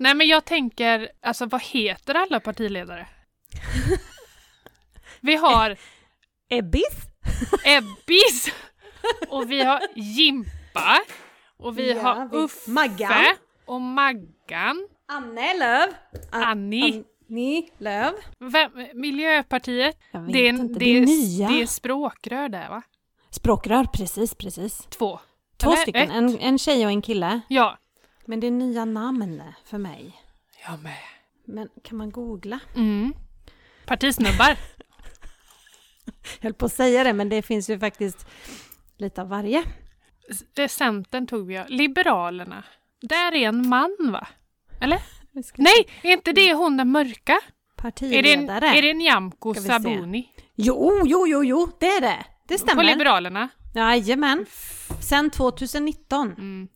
Nej men jag tänker, alltså vad heter alla partiledare? Vi har Ebbis? Ebbis och vi har Jimpa och vi Ja, har Uffe Maggan. och Maggan. Anne Löv. A- Annie. Annie Löv. Vem, Miljöpartiet. Jag vet Det är, inte, det, det är är, nya. det är språkrör där va? Språkrör, precis, precis. Två. Två Eller stycken, ett. en, en tjej och en kille. Ja. Men det är nya namn för mig. Jag med. Men kan man googla? Mm. Partisnubbar. Jag höll på att säga det, men det finns ju faktiskt lite av varje. Eh, Centern tog vi, ja. Liberalerna. Där är en man va? Eller? Nej, är inte det hon den mörka? Det Partiledare. är det en Nyamko. Sabuni? Jo, jo, jo, jo, det är det. Det På stämmer. Liberalerna? Jajamän. Sen 2019 Mm.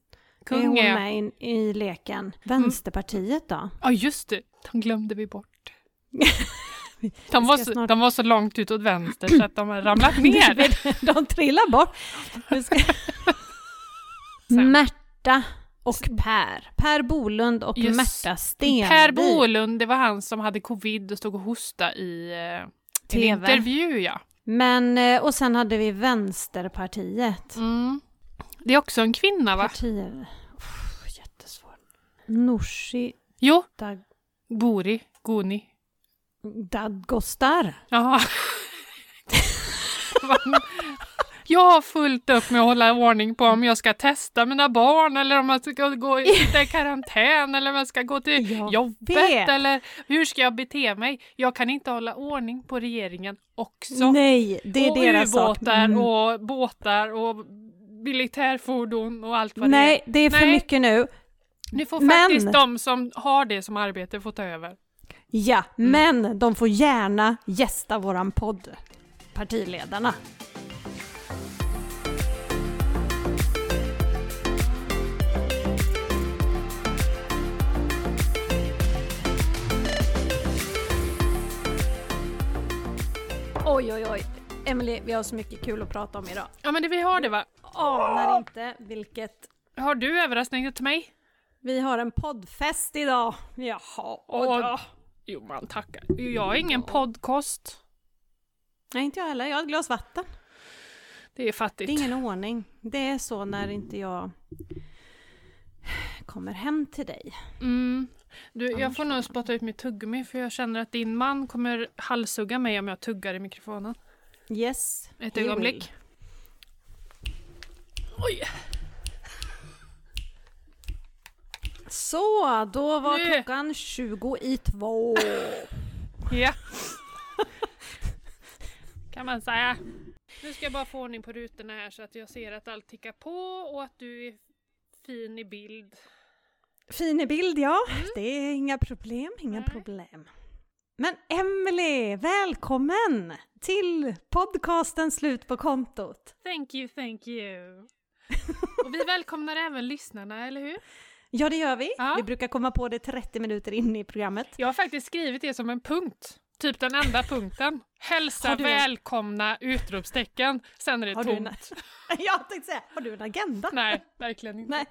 Är Kung hon är jag. med i, i leken. Vänsterpartiet då? Ja just det, de glömde vi bort. De var, så, snart- de var så långt ut åt vänster så att de har ramlat ner. De trillar bort. Ska-. Märta och Per. Per Bolund och Just. Märta Stenvik. Per Bolund, det var han som hade covid och stod och hostade i eh, en intervju. Ja. Men, eh, och sen hade vi Vänsterpartiet. Mm. Det är också en kvinna va? Partier. Uff, jättesvårt. Nooshi Jo, Dag- Gori, Goni. Dadgostar. Jaha. Jag har fullt upp med att hålla ordning på om jag ska testa mina barn eller om jag ska gå i karantän eller om jag ska gå till Jag jobbet vet. eller hur ska jag bete mig? Jag kan inte hålla ordning på regeringen också. Nej, det är och deras sak. ubåtar Mm. och båtar och militärfordon och allt vad det är. Nej, det är för Nej. mycket nu. Nu får Men- faktiskt de som har det som arbete få ta över. Ja, Mm. men de får gärna gästa våran podd. Partiledarna. Oj, oj, oj. Emily, vi har så mycket kul att prata om idag. Ja men det vi har det va? Anar inte vilket... Har du överraskningar till mig? Vi har en poddfest idag. Jaha, och då. Jo man tackar. Jag har ingen podcast. Nej, inte jag heller. Jag har ett glas vatten. Det är fattigt. Det är ingen ordning. Det är så när inte jag kommer hem till dig. Mm. Du, jag får nog spotta ut mitt tuggummi för jag känner att din man kommer halshugga mig om jag tuggar i mikrofonen. Yes. Ett ögonblick. Oj! Så, då var Nu. klockan 20 i två. Ja. kan man säga. Nu ska jag bara få ordning på rutorna här så att jag ser att allt tickar på och att du är fin i bild. Fin i bild, ja. Det är inga problem, inga Nej. problem. Men Emily, välkommen till podcasten Slut på kontot. Thank you, thank you. Och vi välkomnar även lyssnarna, eller hur? Ja, det gör vi. Ja. Vi brukar komma på det 30 minuter in i programmet. Jag har faktiskt skrivit det som en punkt. Typ den enda punkten. Hälsa du välkomna! Utropstecken. Sen är det Har du en- tomt. Jag tänkte säga, har du en agenda? Nej, verkligen inte. Nej,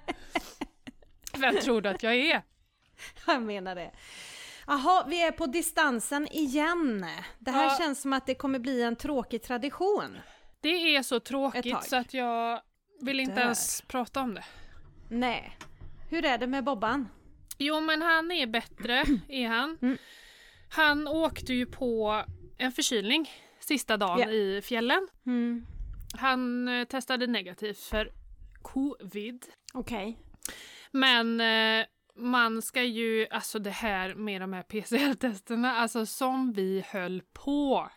Vem tror du att jag är? jag menar det. Jaha, vi är på distansen igen. Det här Ja. känns som att det kommer bli en tråkig tradition. Det är så tråkigt så att jag vill inte Där. ens prata om det. Nej. Hur är det med Bobban? Jo men han är bättre, är han. Mm. Han åkte ju på en förkylning sista dagen Ja. i fjällen. Mm. Han eh, testade negativt för covid. Okej. Men eh, man ska ju, alltså det här med de här PCR-testerna, alltså som vi höll på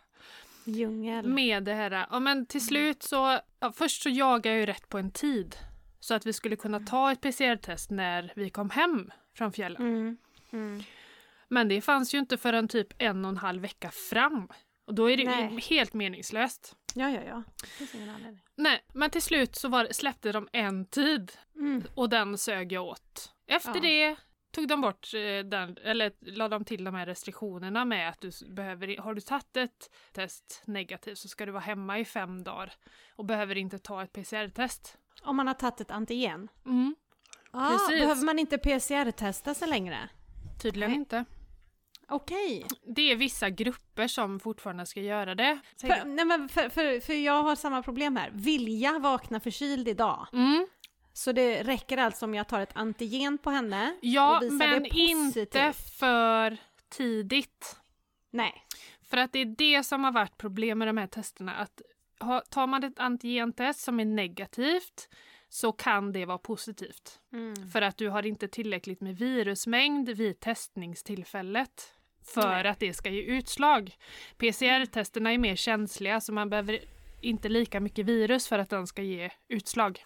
Djungel. med det här. Ja men till slut så, ja, först så jagade jag ju rätt på en tid. Så att vi skulle kunna ta ett PCR-test när vi kom hem från fjällen. Mm. Mm. Men det fanns ju inte förrän typ en och en halv vecka fram. Och då är det ju Nej. helt meningslöst. Ja, ja, ja. Det finns ingen anledning. Nej, men till slut så var, släppte de en tid Mm. och den sög jag åt. Efter Ja. det tog de bort eh, den, eller la de till de här restriktionerna med att du behöver, har du tagit ett test negativt så ska du vara hemma i fem dagar och behöver inte ta ett PCR-test. Om man har tagit ett antigen. Mm. Ah, Precis. behöver man inte PCR-testa sig längre? Tydligen Nej. inte. Okej. Det är vissa grupper som fortfarande ska göra det. För, nej men för, för, för jag har samma problem här. Vilja vakna förkyld idag. Mm. Så det räcker alltså om jag tar ett antigen på henne Ja, och visar men det positivt? inte för tidigt. Nej. För att det är det som har varit problem med de här testerna. Att tar man ett antigentest som är negativt så kan det vara positivt. Mm. För att du har inte tillräckligt med virusmängd vid testningstillfället för Nej. att det ska ge utslag. PCR-testerna är mer känsliga så man behöver inte lika mycket virus för att den ska ge utslag.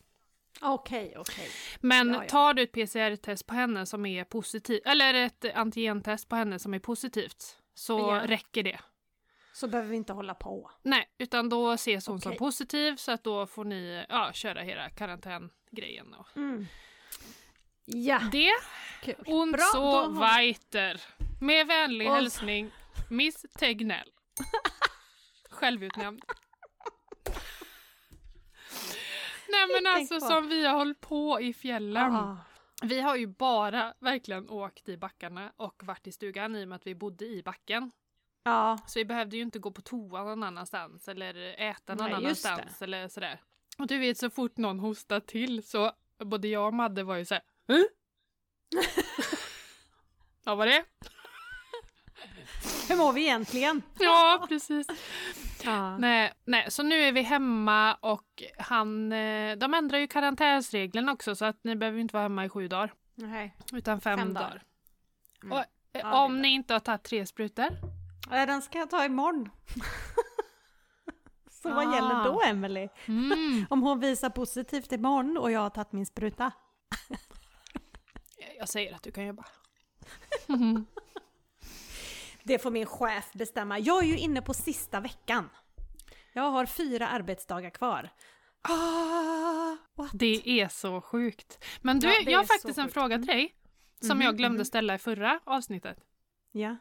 Okej, okej. Men Ja, ja. tar du ett PCR-test på henne som är positivt, eller ett antigentest på henne som är positivt, så Ja. räcker det. Så behöver vi inte hålla på. Nej, utan då ses hon som Okej. positiv så att då får ni ja, köra hela karantängrejen. Och Mm. Ja, det kul. und Bra, har vi- weiter. Med vänlig Och så- hälsning, Miss Tegnell. Självutnämnd. Nej men alltså på. som vi har hållit på i fjällen. Ah. Vi har ju bara verkligen åkt i backarna och varit i stugan i och med att vi bodde i backen. Ja, Så vi behövde ju inte gå på toa någon annanstans eller äta någon Nej, annanstans eller sådär. Och du vet så fort någon hostar till så både jag och Madde var ju såhär vad det? hur mår vi egentligen? Ja precis. Ja. Nej, nej, så nu är vi hemma och han, eh, de ändrar ju karantänsreglerna också så att ni behöver inte vara hemma i sju dagar Nej. utan fem, Fem dagar. dagar. Mm. Och, eh, Ja, om ni inte har tagit tre sprutor Ja, Den ska jag ta imorgon. Så vad Ah. gäller då Emily? mm. Om hon visar positivt imorgon och jag har tagit min spruta? Jag säger att du kan jobba. Det får min chef bestämma. Jag är ju inne på sista veckan. Jag har fyra arbetsdagar kvar. Ah, what? Det är så sjukt. Men du, Ja, jag har faktiskt en sjukt. fråga till dig. Som Mhm, jag glömde mhm. ställa i förra avsnittet. Ja.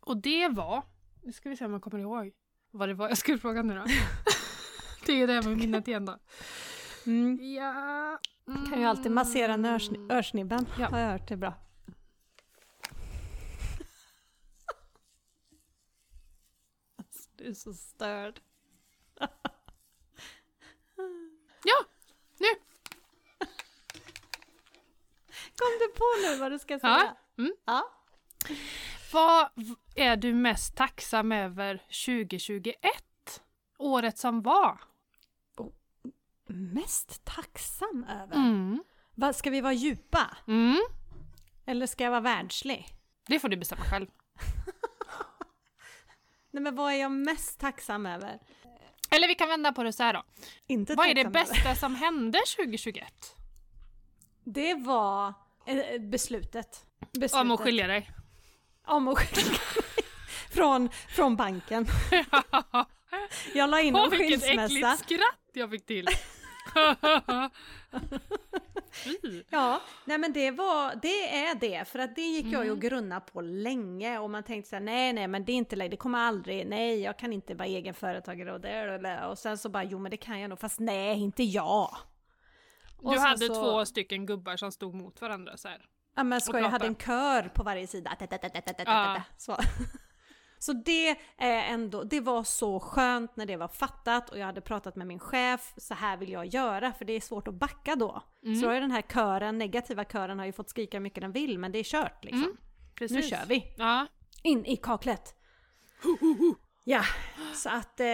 Och det var, nu ska vi se om jag kommer ihåg vad det var jag skulle fråga nu då. det är det här med minnet igen då. Mm. Ja. Mm. Kan ju alltid massera nörsni- örsnibben. Ja. Har jag hört, det är bra. Du är så störd. Ja, nu. Kom du på nu vad du ska Ja. säga? Mm. Ja. Vad är du mest tacksam över 2021? Året som var? Mest tacksam över? Mm. Vad, ska vi vara djupa? Mm. Eller ska jag vara världslig? Det får du bestämma själv. Nej men vad är jag mest tacksam över? Eller vi kan vända på det så här då. Inte Vad är det över. bästa som hände 2021? Det var eh, beslutet. beslutet. Om att skilja dig. Om att skilja mig. från, från banken. Jag la in Åh en vilket skilsmässa. äckligt skratt jag fick till. Ja, nej men det var, det är det, för att det gick jag ju och Mm. grunna på länge och man tänkte så här, nej nej men det är inte läge, det kommer aldrig, nej jag kan inte vara egenföretagare och det och det och sen så bara, jo men det kan jag nog, fast nej inte jag. Och Du hade så- två stycken gubbar som stod mot varandra så här. Ja men ska jag hade en kör på varje sida. Så. Så det är ändå, det var så skönt när det var fattat och jag hade pratat med min chef, så här vill jag göra för det är svårt att backa då. Mm. Så då har den här kören, negativa kören har ju fått skrika hur mycket den vill men det är kört liksom. Mm. Nu kör vi! Ja. In i kaklet! Ja, så att eh,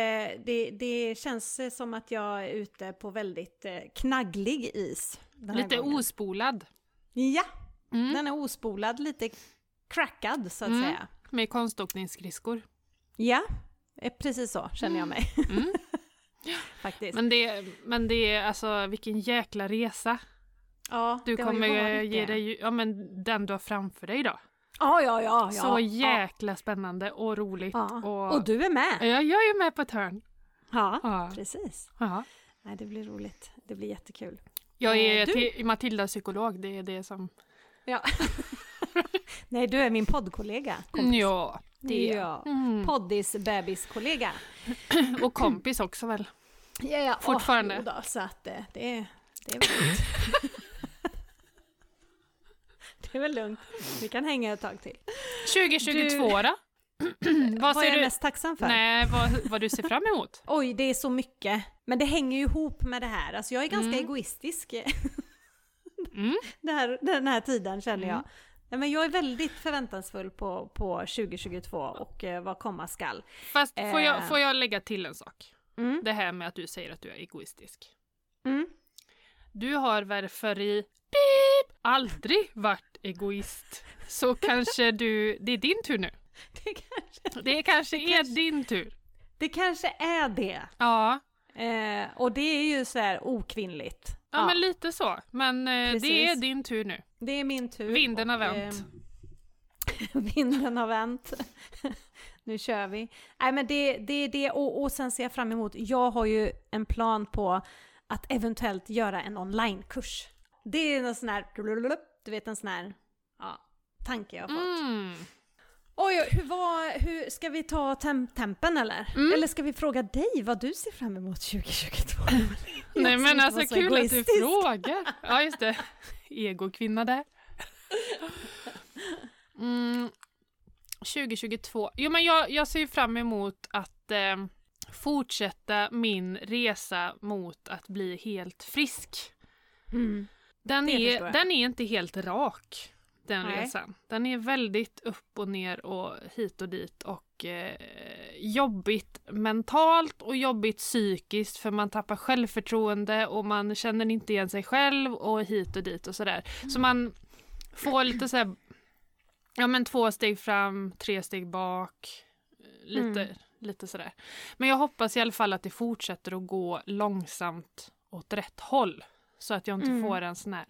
det, det känns eh, som att jag är ute på väldigt eh, knagglig is. Lite gången. ospolad. Ja, Mm. den är ospolad, lite crackad så att Mm. säga. Med konståkningsskridskor. Ja, eh, precis så känner jag mig. Mm. Faktiskt. Men det, men det är alltså vilken jäkla resa. ja, Du kommer ge dig, ja men den du har framför dig då. Ja, ja, ja. ja Så ja. jäkla spännande och roligt. Ja. Och, Och du är med! Ja, jag är ju med på ett hörn. Ja, Ja. precis. Ja. Nej, det blir roligt. Det blir jättekul. Jag är Eh, du- Matilda psykolog, det är det som... Ja. Nej, du är min poddkollega. kompis. Ja, det är Ja. mm. Poddis bebiskollega. Och kompis också väl? Ja, ja. Fortfarande. Jo då, så att eh, det, det är väldigt... Det är väl lugnt. Vi kan hänga ett tag till. 2022 då? vad Vad är du? mest tacksam för? Nej, vad, vad du ser fram emot? Oj, det är så mycket. Men det hänger ju ihop med det här. Alltså jag är ganska Mm. egoistisk Mm. det här, den här tiden känner jag. Mm. Nej, men jag är väldigt förväntansfull på, på 2022 och eh, vad komma skall. Fast får jag, Eh. får jag lägga till en sak? Mm. Det här med att du säger att du är egoistisk. Mm. Du har väl för i beep, aldrig varit egoist. Så kanske du, det är din tur nu. Det, kanske, Det kanske är kanske- din tur. det kanske är det. Ja, Eh, och det är ju så här okvinnligt. ja, men lite så. Men eh, det är din tur nu. Det är min tur. Vinden har vänt. eh, vinden har vänt. nu kör vi. Nej men det, det är det och, och sen ser jag fram emot, jag har ju en plan på att eventuellt göra en onlinekurs. Det är en sån här, du vet en sån här ja, tanke jag har fått. Mm. Oj, hur, var, hur ska vi ta tem tempen eller? Mm. Eller ska vi fråga dig vad du ser fram emot 2022? Nej men alltså kul att du egoistisk. frågar. Ja just det. Egokvinna där. Mm. 2022. Jo men jag, jag ser fram emot att eh, fortsätta min resa mot att bli helt frisk. Mm. Den Det är, den är inte helt rak, den Nej. resan. Den är väldigt upp och ner och hit och dit och eh, jobbigt mentalt och jobbigt psykiskt för man tappar självförtroende och man känner inte igen sig själv och hit och dit och sådär. Så man får lite såhär, ja men två steg fram, tre steg bak, lite, Mm. lite sådär. Men jag hoppas i alla fall att det fortsätter att gå långsamt åt rätt håll. Så att jag inte Mm. får en sån här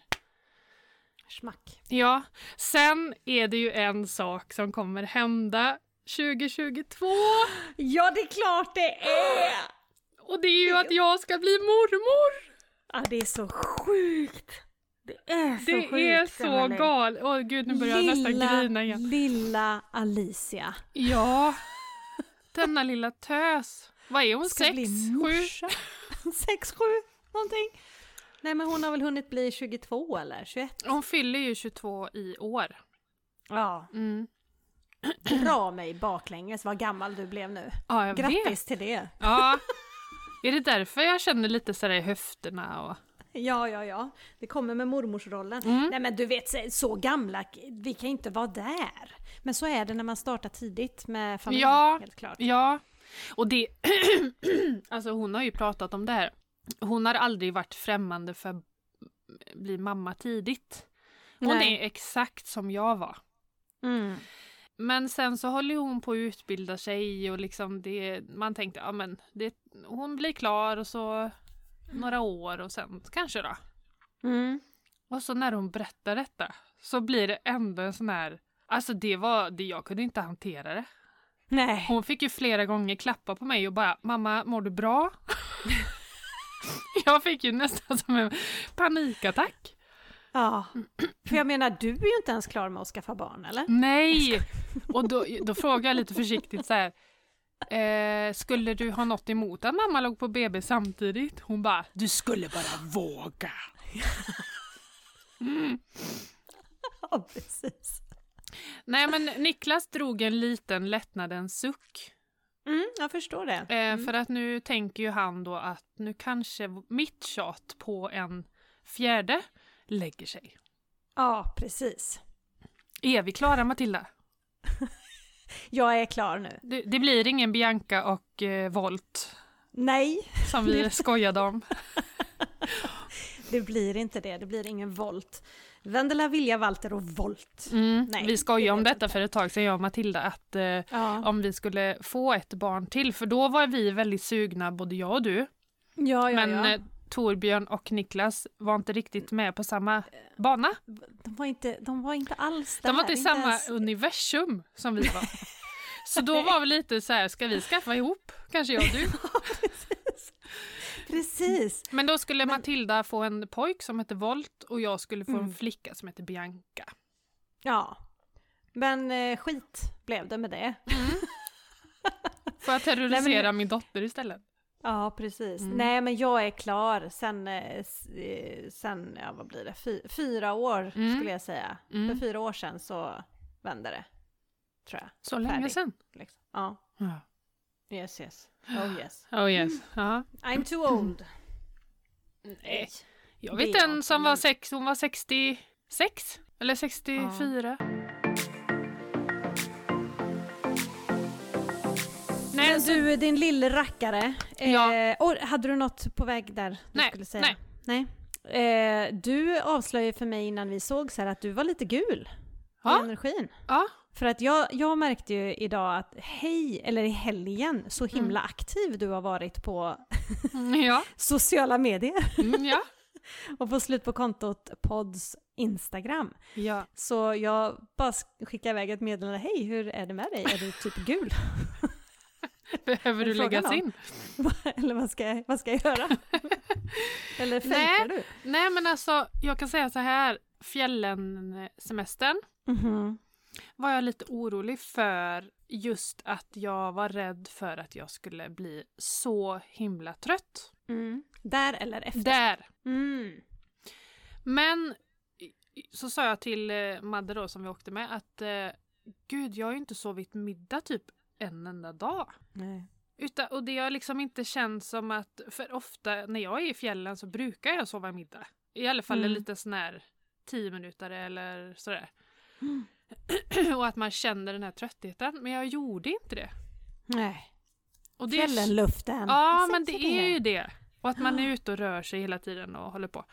Schmack. Ja, sen är det ju en sak som kommer hända 2022 Ja, det är klart det är! och det är ju att jag ska bli mormor! Ja, det är så sjukt! Det är så Det sjukt, är så galet. Åh gud, nu börjar jag nästan Lilla, grina igen. lilla Alicia. Ja, denna lilla tös. Vad är hon? Ska Sex? Sju? Sex, sju, någonting. Nej men hon har väl hunnit bli 22 eller 21? Hon fyller ju 22 i år. Ja. Mm. Dra mig baklänges vad gammal du blev nu. Ja, jag vet. Grattis till det! Ja. Är det därför jag känner lite sådär i höfterna och... Ja, ja, ja. Det kommer med mormorsrollen. Mm. Nej men du vet, så- så gamla, vi kan inte vara där. Men så är det när man startar tidigt med familj, Ja. helt klart. Ja, och det... alltså hon har ju pratat om det här. Hon har aldrig varit främmande för att bli mamma tidigt. Hon Nej. är exakt som jag var. Mm. Men sen så håller hon på att utbilda sig och liksom det, man tänkte ja men det, hon blir klar och så några år och sen kanske då. Mm. Och så när hon berättar detta så blir det ändå en sån här, alltså det var, det, jag kunde inte hantera det. Nej. Hon fick ju flera gånger klappa på mig och bara “mamma, mår du bra?” Jag fick ju nästan som en panikattack. Ja. För jag menar, du är ju inte ens klar med att skaffa barn, eller? Nej! Och då, då frågade jag lite försiktigt så här. Eh, skulle du ha något emot att mamma låg på BB samtidigt? Hon bara “du skulle bara våga”. Mm. Ja, precis. Nej men Niklas drog en liten lättnadens suck. Mm, jag förstår det. Eh, För att nu tänker ju han då att nu kanske mitt tjat på en fjärde lägger sig. Ja, precis. Är vi klara Matilda? Jag är klar nu. Det, det blir ingen Bianca och eh, Volt Nej, som vi Det- skojade om. det blir inte det. Det blir ingen volt. Vendela, Vilja, Walter och volt. Mm. Nej, vi det skojade om vet detta inte. för ett tag sedan jag och Matilda att eh, Ja, om vi skulle få ett barn till för då var vi väldigt sugna både jag och du. ja, ja. men ja. Eh, Torbjörn och Niklas var inte riktigt med på samma bana. De, var inte, de var inte alls där. De var inte i samma ens- universum som vi var. Så då var vi lite så här, ska vi skaffa ihop? Kanske jag och du. Precis. Men då skulle Matilda få en pojk som heter Volt och jag skulle få en Mm. flicka som heter Bianca. Ja. Men eh, skit blev det med det. Får jag terrorisera Nej, men- min dotter istället? Ja, precis. Mm. Nej, men jag är klar sen, eh, eh, sen ja, vad blir det, Fy, fyra år Mm. skulle jag säga. Mm. För fyra år sedan så vände det. Tror jag. Så länge Färdig. sedan. Liksom. Ja, Ja. yes yes. Oh yes. Oh yes. Ja. I'm too old. Nej. Jag vet en som var sex, hon var 66 eller 64. Nej, Men så, du, din lille rackare. Ja. Eh, och hade du något på väg där du Nej, skulle säga? Nej. Eh, du avslöjade för mig innan vi såg så här att du var lite gul Ja. i energin. ja, För att jag, jag märkte ju idag att hej, eller i helgen, så himla aktiv du har varit på Mm, ja, sociala medier mm, ja, och på slut på kontot Pods Instagram. ja. Så jag bara sk- skickade iväg ett meddelande, hej hur är det med dig? Är du typ gul? Behöver du läggas in? eller vad ska, jag, vad ska jag göra? eller fejkar du? Nej men alltså, jag kan säga så här. Fjällen-semestern Mhm. var jag lite orolig för just att jag var rädd för att jag skulle bli så himla trött. Mm. Där eller efter? Där! Mm. Men så sa jag till eh, Madde då som vi åkte med att eh, gud, jag har ju inte sovit middag typ en enda dag. Nej. Utan, och det har liksom inte känts som att, för ofta när jag är i fjällen så brukar jag sova middag. I alla fall Mm. en liten sån här tio minuter eller sådär. Mm. och att man känner den här tröttheten. Men jag gjorde inte det. Nej. Och det Fjällenluften. Ja, Jag men det är ju det. Och att man är ute och rör sig hela tiden och håller på.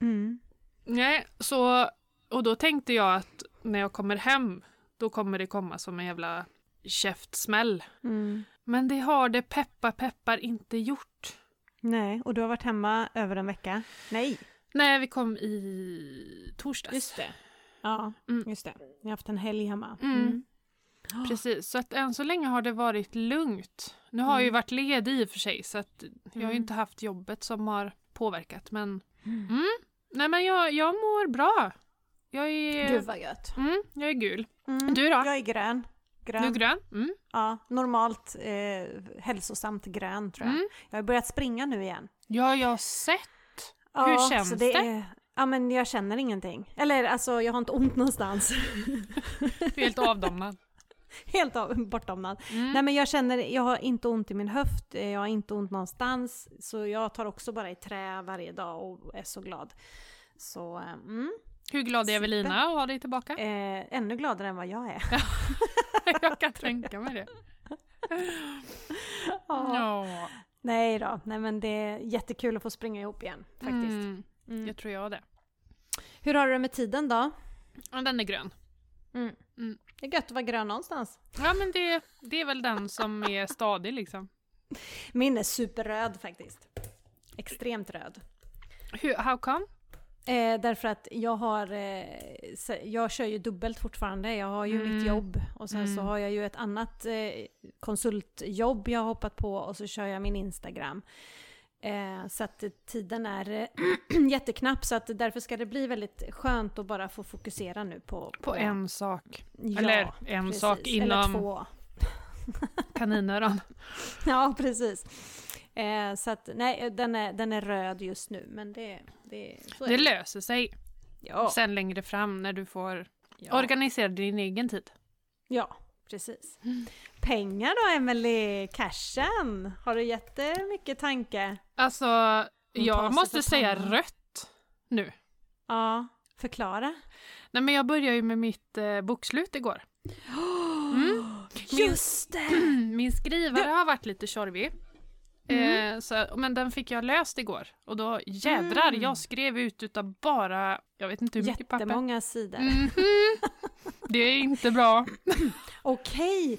Mm. Nej, så... Och då tänkte jag att när jag kommer hem, då kommer det komma som en jävla käftsmäll. Mm. Men det har det peppar peppar inte gjort. Nej, och du har varit hemma över en vecka? Nej. Nej, vi kom i torsdags. Just det. Ja, Mm. just det. Ni har haft en helg hemma. Mm. Precis, så att än så länge har det varit lugnt. Nu har jag ju Mm. varit ledig i och för sig så att jag har ju Mm. inte haft jobbet som har påverkat men Mm. mm. Nej men jag, jag mår bra. Jag är, Gud vad gött. mm, jag är gul. Mm. Du då? Jag är grön. Grön. Du är grön? Mm. Ja, normalt eh, hälsosamt grön tror jag. Mm. Jag har börjat springa nu igen. Ja, jag har sett. Ja, Hur känns det? Är, ja men jag känner ingenting. Eller alltså jag har inte ont någonstans. Du är helt avdomnad. Helt av, bortdomnad. Mm. Nej men jag känner, jag har inte ont i min höft, eh, jag har inte ont någonstans. Så jag tar också bara i trä varje dag och är så glad. Så, eh, mm. Hur glad är Evelina att ha dig tillbaka? Eh, ännu gladare än vad jag är. jag kan tänka mig det. Ja. Ja, Nej då, nej men det är jättekul att få springa ihop igen faktiskt. Mm. Mm. Jag tror jag det. Hur har du det med tiden då? Ja, den är grön. Det är gött att vara grön någonstans. Ja, men det, det är väl den som är stadig liksom. Min är superröd faktiskt. Extremt röd. Hur, how come? Eh, därför att jag har, eh, jag kör ju dubbelt fortfarande. Jag har ju Mm. mitt jobb och sen så Mm. har jag ju ett annat eh, konsultjobb jag har hoppat på och så kör jag min Instagram. Eh, så att tiden är eh, jätteknapp så att därför ska det bli väldigt skönt att bara få fokusera nu på... På en sak. ja, Eller en precis. sak Eller inom två. kaninöron. Ja, precis. Eh, så att nej, den är, den är röd just nu men det... det, Det löser sig Ja, sen längre fram när du får ja. organisera din egen tid. Ja, precis. Mm. Pengar då Emily? Cashen? Har du jättemycket tanke? Alltså, jag måste säga rött nu. Ja, förklara. Nej men jag började ju med mitt eh, bokslut igår. Mm. Just det! Min skrivare har varit lite tjorvig. Mm. Eh, så, men den fick jag löst igår. Och då jädrar, Mm. jag skrev ut utav bara, jag vet inte hur mycket papper. Jättemånga sidor. Mhm. Det är inte bra. Okej,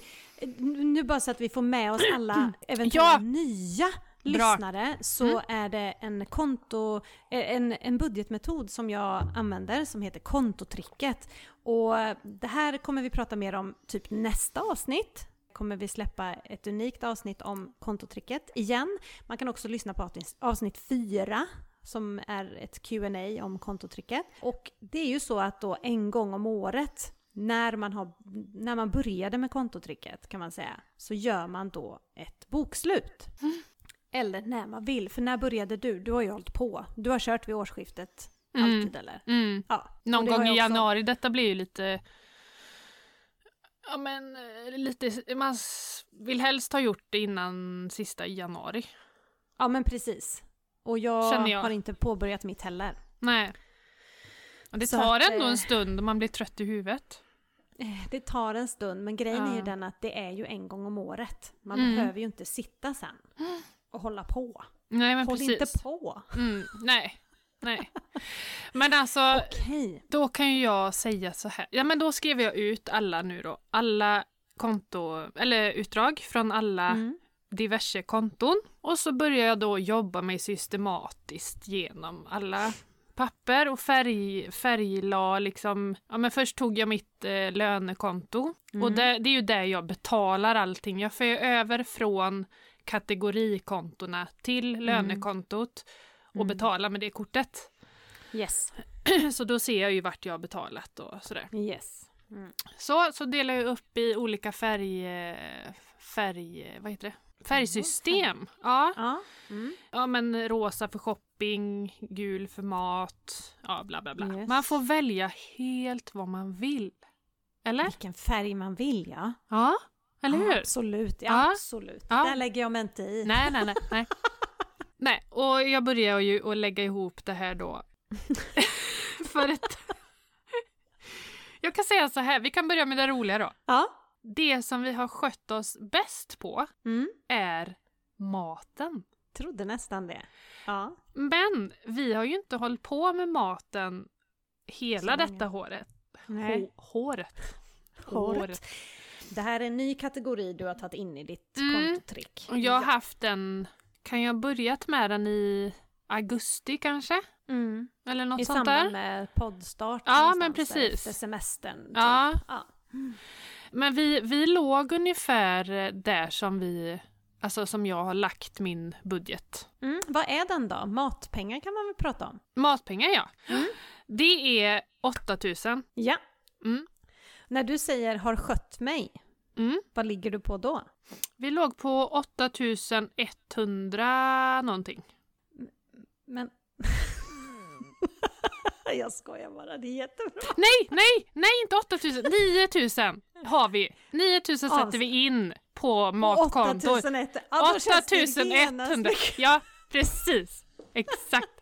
nu bara så att vi får med oss alla eventuella Ja. nya Bra. lyssnare så Mm. är det en konto, eh, en, en budgetmetod som jag använder som heter kontotricket. Och det här kommer vi prata mer om typ nästa avsnitt. Kommer vi släppa ett unikt avsnitt om kontotricket igen. Man kan också lyssna på avsnitt- avsnitt 4 som är ett Q&A om kontotricket. Och det är ju så att då en gång om året när man, har, när man började med kontotricket kan man säga, så gör man då ett bokslut. Eller när man vill. För när började du? Du har ju hållit på. Du har kört vid årsskiftet. Mm. Alltid eller? Mm. Ja. Någon gång i också. januari, detta blir ju lite... Ja men eh, lite, man vill helst ha gjort det innan sista januari. Ja men precis. Och jag, jag. har inte påbörjat mitt heller. Nej. Och det Så tar att, ändå eh, en stund och man blir trött i huvudet. Eh, Det tar en stund men grejen är ju Ja. den att det är ju en gång om året. Man Mm. behöver ju inte sitta sen och hålla på. Nej men Håll precis. inte på. Mm, nej. Nej. Men alltså, Okej. då kan ju jag säga så här. Ja men då skrev jag ut alla nu då. Alla konto, eller utdrag från alla Mm. diverse konton. Och så börjar jag då jobba mig systematiskt genom alla papper och färg, färgla liksom. Ja men först tog jag mitt eh, lönekonto och Mm. det, det är ju där jag betalar allting. Jag för över från kategorikontona till lönekontot och Mm. betalar med det kortet. Yes. Så då ser jag ju vart jag har betalat och sådär. Yes. Mm. Så, så delar jag upp i olika färg... färg... Vad heter det? Färgsystem. Ja. Ja. Mm. ja, men rosa för shopping, gul för mat, ja bla bla bla. Yes. Man får välja helt vad man vill. Eller? Vilken färg man vill ja. Ja, eller Ja, hur? Absolut, ja, Ja. absolut. Ja. Där lägger jag mig inte i. Nej, nej, nej. nej. nej, och jag börjar ju att lägga ihop det här då. för ett... jag kan säga så här, vi kan börja med det roliga då. Ja. Det som vi har skött oss bäst på Mm. är maten. Trodde nästan det. Ja. Men vi har ju inte hållit på med maten hela detta håret. Nej. Hå- håret. Håret. Det här är en ny kategori du har tagit in i ditt Mm. kontotrick. Jag har haft den, kan jag ha börjat med den i augusti kanske? Mm. Eller något I sånt samband där. med poddstart. Ja, men precis. Efter semestern. typ. Ja, Ja. men vi, vi låg ungefär där som vi, alltså som jag har lagt min budget. Mm. Vad är den då? Matpengar kan man väl prata om? Matpengar ja. Mm. Det är 8000. Ja. Mm. När du säger har skött mig, Mm. vad ligger du på då? Vi låg på 8100 någonting. Men... jag skojar bara, det är jättebra. Nej, nej, nej inte 8000, 9000 har vi. 9000 sätter vi in på matkontot. 8001. Ja, då känns det genast 8100. Ja, precis. Exakt.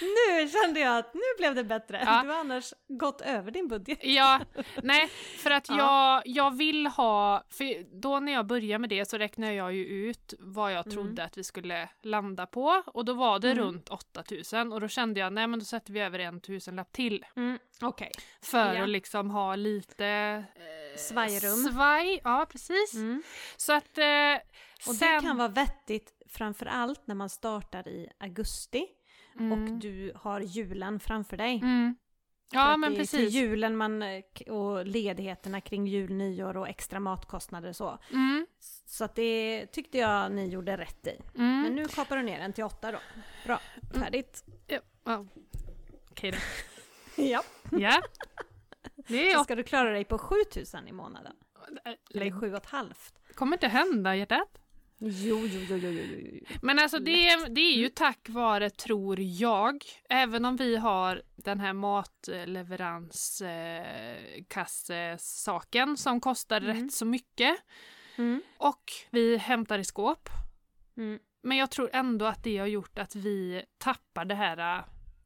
Nu kände jag att nu blev det bättre. Ja. Du har annars gått över din budget. Ja, nej, för att Ja. jag, jag vill ha, för då när jag började med det så räknade jag ju ut vad jag Mm. trodde att vi skulle landa på och då var det Mm. runt 8000 och då kände jag nej men då sätter vi över en tusenlapp till Mm. Okej. för Ja. att liksom ha lite eh, Svajrum. Svaj, ja precis. Mm. Så att eh, Och sen, det kan vara vettigt framför allt när man startar i augusti mm, och du har julen framför dig. mm. Ja men det är till precis. julen man, eh, och ledigheterna kring jul, nyår och extra matkostnader och så. Mm, Så att det tyckte jag ni gjorde rätt i. mm. Men nu kapar du ner den till åtta då. Bra, färdigt. Ja, ja. Okej då. Ja. Ja. Det är Så ska du klara dig på 7000 i månaden. Eller Lägg- sju och ett halvt. kommer inte hända hjärtat. Jo, jo, jo, jo, jo, jo. Men alltså det, är- det är ju tack vare, tror jag, även om vi har den här matleveranskassesaken som kostar Mm. rätt så mycket Mm. och vi hämtar i skåp. Mm. Men jag tror ändå att det har gjort att vi tappar det här äh,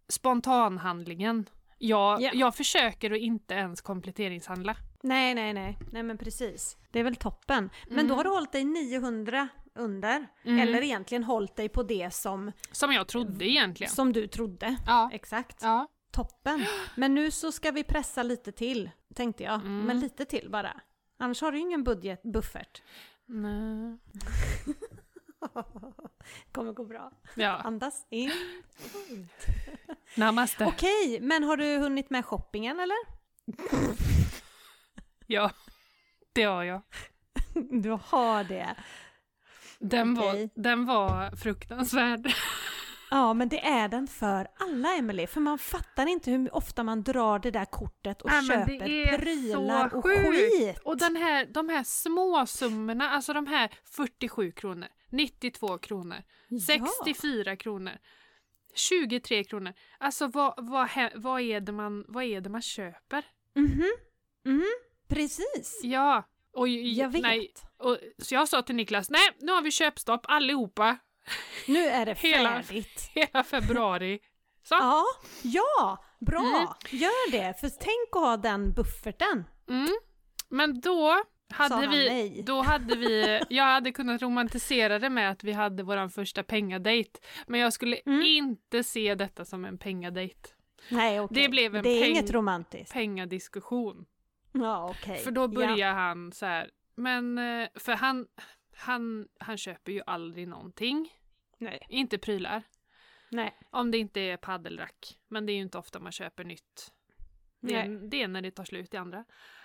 spontanhandlingen. Jag, Ja. jag försöker att inte ens kompletteringshandla. Nej, nej, nej. Nej, men precis. Det är väl toppen. Men Mm. då har du hållit dig 900 under. Mm. Eller egentligen hållit dig på det som, Som jag trodde egentligen. som du trodde. Ja. Exakt. ja. Toppen. Men nu så ska vi pressa lite till, tänkte jag. Mm. Men lite till bara. Annars har du ju ingen budget, buffert. Nej. kommer gå bra. Ja. Andas in. Namaste. Okej, men har du hunnit med shoppingen eller? Ja. Det har jag. Du har det. Den, Okej. var, den var fruktansvärd. Ja, men det är den för alla, Emelie. För man fattar inte hur ofta man drar det där kortet och Nej, köper prylar och skit. Och den här, de här små summorna, alltså de här 47 kronor, 92 kronor. Ja. 64 kronor. 23 kronor. Alltså vad, vad, vad, är, det man, vad är det man köper? Mhm. Mhm. Precis. Ja. Och, Jag vet. Nej, och, så jag sa till Niklas, nej nu har vi köpstopp allihopa Nu är det Hela- färdigt. hela februari. Så. Ja, ja, bra. Mm. Gör det. För tänk att ha den bufferten. Mm. Men då hade vi, nej? då hade vi, jag hade kunnat romantisera det med att vi hade vår första pengadejt. Men jag skulle Mm. inte se detta som en pengadejt. Nej, okej. Det blev en Det är peng- inget romantiskt. Pengadiskussion. Ja, okej. För då börjar Ja. han så här, men eh, för han, han, han köper ju aldrig någonting. Nej. Inte prylar. Nej. Om det inte är paddelrack. Men det är ju inte ofta man köper nytt. Det är, det är när det tar slut i andra.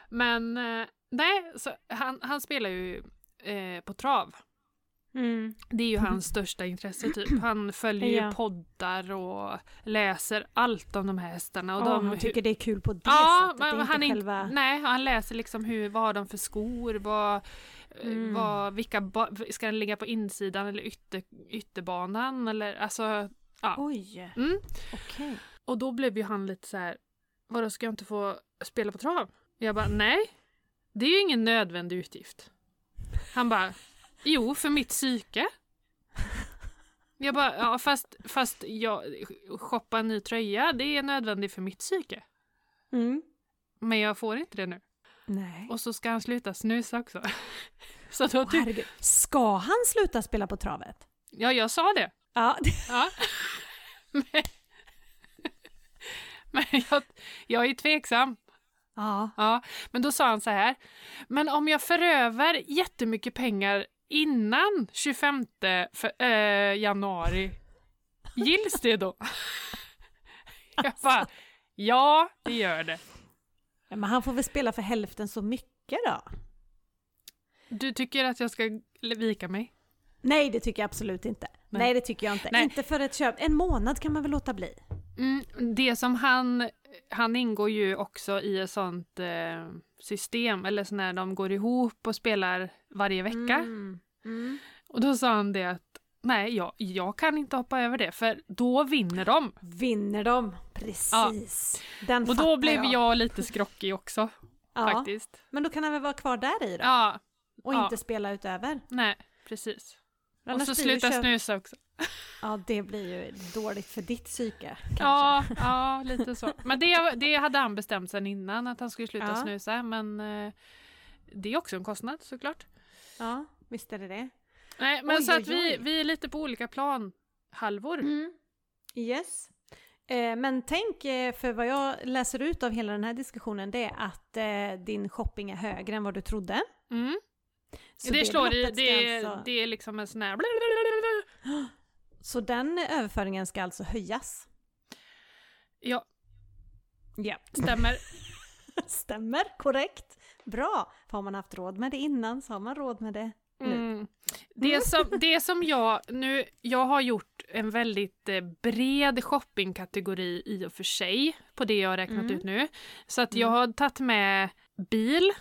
Men eh, nej, så han, han spelar ju eh, på trav. Mm. Det är ju hans största intresse typ. Han följer Ja. ju poddar och läser allt om de här hästarna. Och Ja, de, han tycker det är kul på det Ja, sättet. men det är han, inte själva... nej, han läser liksom hur, vad har de för skor, vad, eh, Mm. vad, vilka, ba, ska den ligga på insidan eller ytter, ytterbanan eller alltså, ja. Oj, Mm. okej. Och då blev ju han lite så här, vadå ska jag inte få spela på trav? Jag bara, nej, det är ju ingen nödvändig utgift. Han bara, jo för mitt psyke. Jag bara, ja fast, fast jag, shoppa en ny tröja, det är nödvändigt för mitt psyke. Mm. Men jag får inte det nu. Nej. Och så ska han sluta snusa också. Så då tyck- herregud. Ska han sluta spela på travet? ja, jag sa det. Ja. Ja. Men, men jag, jag är tveksam. ja. Ja, men då sa han så här. Men om jag för över jättemycket pengar innan 25 för, eh, januari, gills det då? Jag bara, ja, det gör det. Men han får väl spela för hälften så mycket då? Du tycker att jag ska vika mig? Nej, det tycker jag absolut inte. Nej, Nej. det tycker jag inte. Nej. Inte för ett köp. En månad kan man väl låta bli? Mm, det som han, han ingår ju också i ett sånt eh, system, eller så när de går ihop och spelar varje vecka. Mm. Mm. Och då sa han det att nej, jag, jag kan inte hoppa över det, för då vinner de. Vinner de? Precis. Den Och då blev jag lite skrockig också, Ja. faktiskt. Men då kan han väl vara kvar där i då? Ja, och ja. inte spela utöver? nej, precis. Och så sluta köp- snusa också. Ja, det blir ju dåligt för ditt psyke. Kanske. Ja, ja, lite så. Men det, det hade han bestämt sen innan, att han skulle sluta Ja. snusa, men eh, det är också en kostnad såklart. ja visst är det det. Nej, men Oj, så att oj, vi, oj. vi är lite på olika plan, halvor. Mm. Yes. Eh, men tänk, eh, för vad jag läser ut av hela den här diskussionen, det är att eh, din shopping är högre än vad du trodde. Mm. Så det, slår i, det, alltså- det är liksom en sån här... Så den överföringen ska alltså höjas? Ja, Ja. stämmer. Stämmer, korrekt. Bra. För har man haft råd med det innan så har man råd med det nu. Mm. Det, som, det som jag nu, jag har gjort en väldigt eh, bred shoppingkategori i och för sig på det jag har räknat Mm. ut nu. Så att Mm. jag har tagit med bil,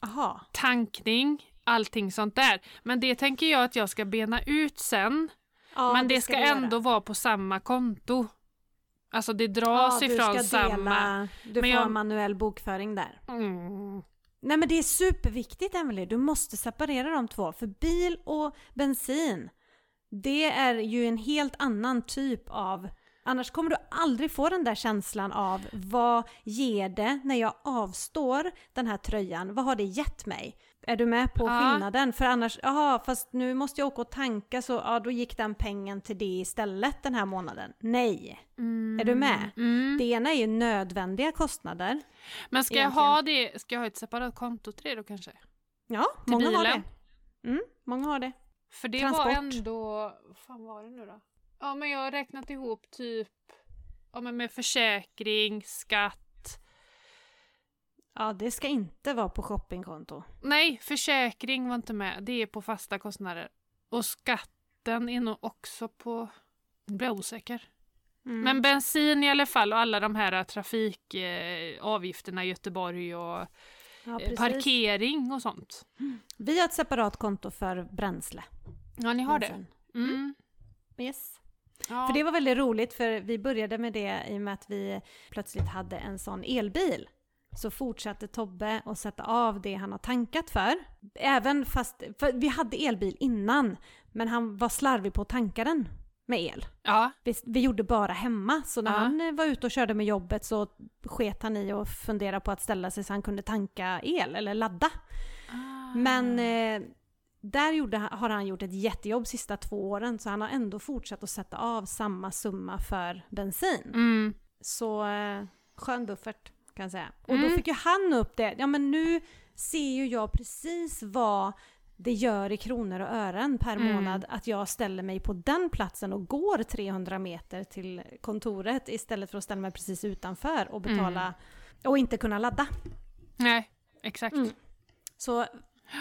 Aha. tankning, allting sånt där. Men det tänker jag att jag ska bena ut sen. Ja, men det ska, göra. ändå vara på samma konto. Alltså det ja, dras du ifrån ska samma... Du Men får jag- manuell bokföring där. Mm. Nej men det är superviktigt Emelie, du måste separera de två. För bil och bensin, det är ju en helt annan typ av... Annars kommer du aldrig få den där känslan av vad ger det när jag avstår den här tröjan? Vad har det gett mig? Är du med på Ja. skillnaden? För annars, jaha, fast nu måste jag åka och tanka så ja, då gick den pengen till det istället den här månaden. Nej! Mm. Är du med? Mm. Det ena är ju nödvändiga kostnader. Men ska jag egentligen. ha det, ska jag ha ett separat konto till det då kanske? Ja, många har bilen. det. Mm, många har det. För det Transport. var ändå, vad fan var det nu då? Ja men jag har räknat ihop typ, ja men med försäkring, skatt. Ja, det ska inte vara på shoppingkonto. Nej, försäkring var inte med, det är på fasta kostnader. Och skatten är nog också på, nu blir jag osäker. Mm. Men bensin i alla fall och alla de här trafikavgifterna eh, i Göteborg och ja, eh, parkering och sånt. Vi har ett separat konto för bränsle. Ja, ni har det. bensin. Mm. Yes. Ja. För det var väldigt roligt för vi började med det i och med att vi plötsligt hade en sån elbil. Så fortsatte Tobbe att sätta av det han har tankat för. Även fast, för vi hade elbil innan, men han var slarvig på att tanka den med el. ja. Vi, vi gjorde bara hemma, så när Ja. han eh, var ute och körde med jobbet så sket han i att fundera på att ställa sig så han kunde tanka el eller ladda. Men eh, där gjorde, har han gjort ett jättejobb sista två åren så han har ändå fortsatt att sätta av samma summa för bensin. Mm. Så eh, skön buffert kan jag säga. Och då Mm. fick ju han upp det. Ja men nu ser ju jag precis vad det gör i kronor och ören per Mm. månad att jag ställer mig på den platsen och går 300 meter till kontoret istället för att ställa mig precis utanför och betala Mm. och inte kunna ladda. Nej, exakt. Mm. Så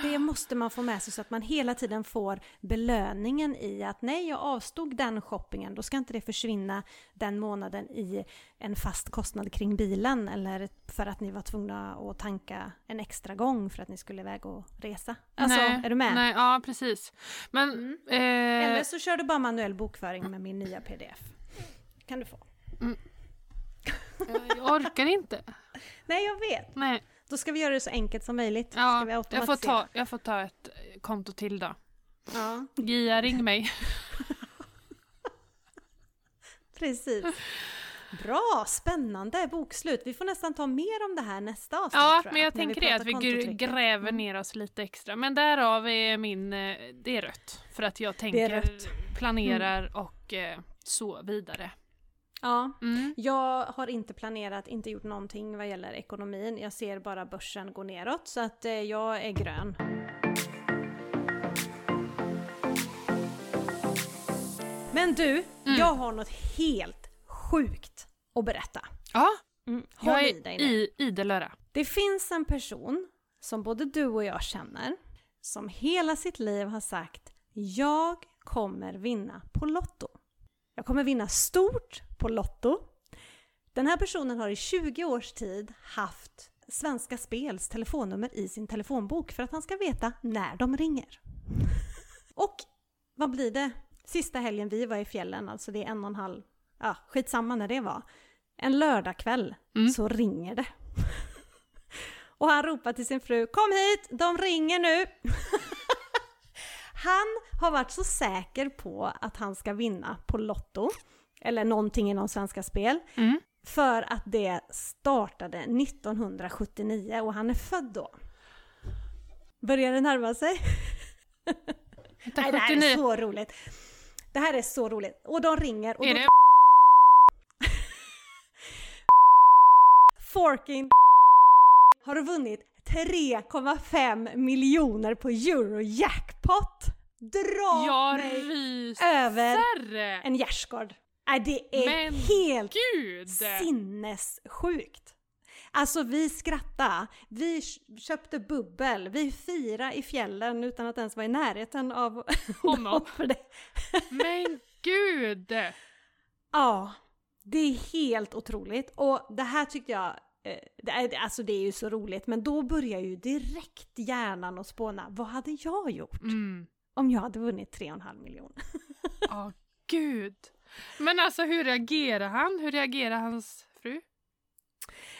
det måste man få med sig så att man hela tiden får belöningen i att nej, jag avstod den shoppingen, då ska inte det försvinna den månaden i en fast kostnad kring bilen eller för att ni var tvungna att tanka en extra gång för att ni skulle iväg och resa. Alltså, nej, är du med? Nej, ja, precis. Men... Mm. Eh, Eller så kör du bara manuell bokföring med min nya pdf. kan du få. jag orkar inte. Nej, jag vet. Nej. Då ska vi göra det så enkelt som möjligt. Ja, jag, får ta, jag får ta ett eh, konto till då. Ja, Gia, ring mig. precis. Bra, spännande bokslut. Vi får nästan ta mer om det här nästa avsnitt Ja, tror men jag när tänker det, att vi gräver Mm. ner oss lite extra. Men därav är min, eh, det är rött. För att jag tänker, rött. planerar och eh, så vidare. Ja, Mm. jag har inte planerat, inte gjort någonting vad gäller ekonomin. Jag ser bara börsen gå neråt så att eh, jag är grön. Men du, Mm. jag har något helt sjukt att berätta. Ja, Mm. Håll jag är i idel öra. Det finns en person som både du och jag känner som hela sitt liv har sagt jag kommer vinna på Lotto. Jag kommer vinna stort på Lotto. Den här personen har i 20 års tid haft Svenska Spels telefonnummer i sin telefonbok för att han ska veta när de ringer. Och vad blir det? Sista helgen vi var i fjällen, alltså det är en och en halv, ja skitsamma när det var. En lördagkväll Mm. så ringer det. Och han ropar till sin fru Kom hit, de ringer nu! han har varit så säker på att han ska vinna på Lotto, eller någonting inom Svenska Spel, Mm. för att det startade 1979 och han är född då. Börjar det närma sig? Nej, det här är 79. så roligt. Det här är så roligt. Och de ringer och Är då det? Forking har vunnit 3,5 miljoner på Eurojackpot. Dra Jag mig ryser! över en gärdsgård. Nej, det är Men helt Gud! sinnessjukt. Alltså vi skrattade, vi köpte bubbel, vi firade i fjällen utan att ens vara i närheten av Honom. För det. Men gud! Ja, det är helt otroligt. Och det här tyckte jag, eh, det är, alltså det är ju så roligt, men då börjar ju direkt hjärnan att spåna. Vad hade jag gjort Mm. Om jag hade vunnit 3,5 miljoner? Ja, gud. Men alltså hur reagerar han? Hur reagerar hans fru?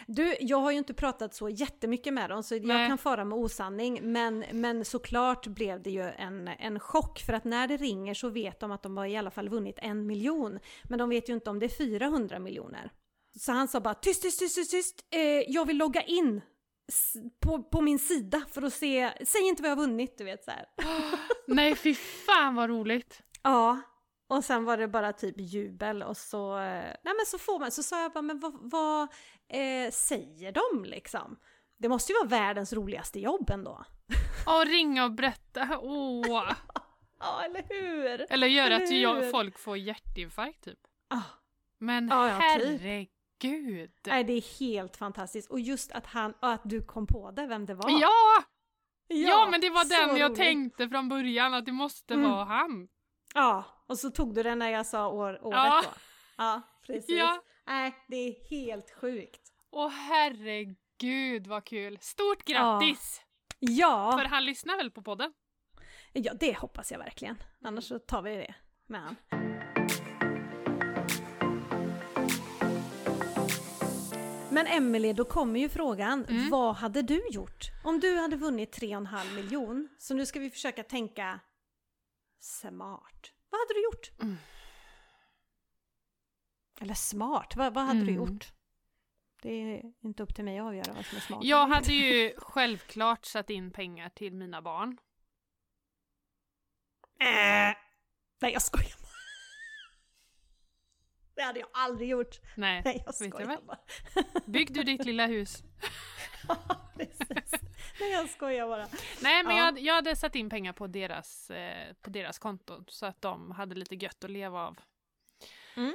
Du, jag har ju inte pratat så jättemycket med dem så Nej. jag kan fara med osanning. Men, men såklart blev det ju en, en chock för att när det ringer så vet de att de har i alla fall vunnit en miljon. Men de vet ju inte om det är 400 miljoner. Så han sa bara tyst, tyst, tyst, tyst, tyst. Eh, jag vill logga in på, på min sida för att se, säg inte vad jag har vunnit du vet så här. Nej, fy fan vad roligt! Ja, och sen var det bara typ jubel och så, eh, nej men så får man, så sa jag bara men vad, vad eh, säger de liksom? Det måste ju vara världens roligaste jobb ändå. Och ringa och berätta, åh! Ja, eller hur? Eller göra att jag, folk får hjärtinfarkt typ. Ah, Men Ja, ja, typ. Herregud! nej, det är helt fantastiskt. Och just att han, och att du kom på det, vem det var. Ja! Ja, men det var den jag roligt. tänkte från början, att det måste Mm. vara han. Ja, och så tog du den när jag sa år, året Ja. då. Ja, precis. Ja. Nej, det är helt sjukt. Åh herregud vad kul! Stort grattis! Ja, För han lyssnar väl på podden? Ja, det hoppas jag verkligen. Annars så tar vi det med han. Men Emelie, då kommer ju frågan, Mm. vad hade du gjort? Om du hade vunnit 3,5 miljon, så nu ska vi försöka tänka smart. Vad hade du gjort? Mm. Eller smart, vad, vad hade du Mm. gjort? Det är inte upp till mig att avgöra vad som är smart. Jag hade ju självklart satt in pengar till mina barn. Äh. Nej, jag skojar. Det hade jag aldrig gjort. Nej, Nej, jag jag skojar väl. bara. Bygg du ditt lilla hus. Precis. Nej, jag skojar bara. Nej, men Ja. jag, jag hade satt in pengar på deras, eh, på deras konton så att de hade lite gött att leva av. Mm.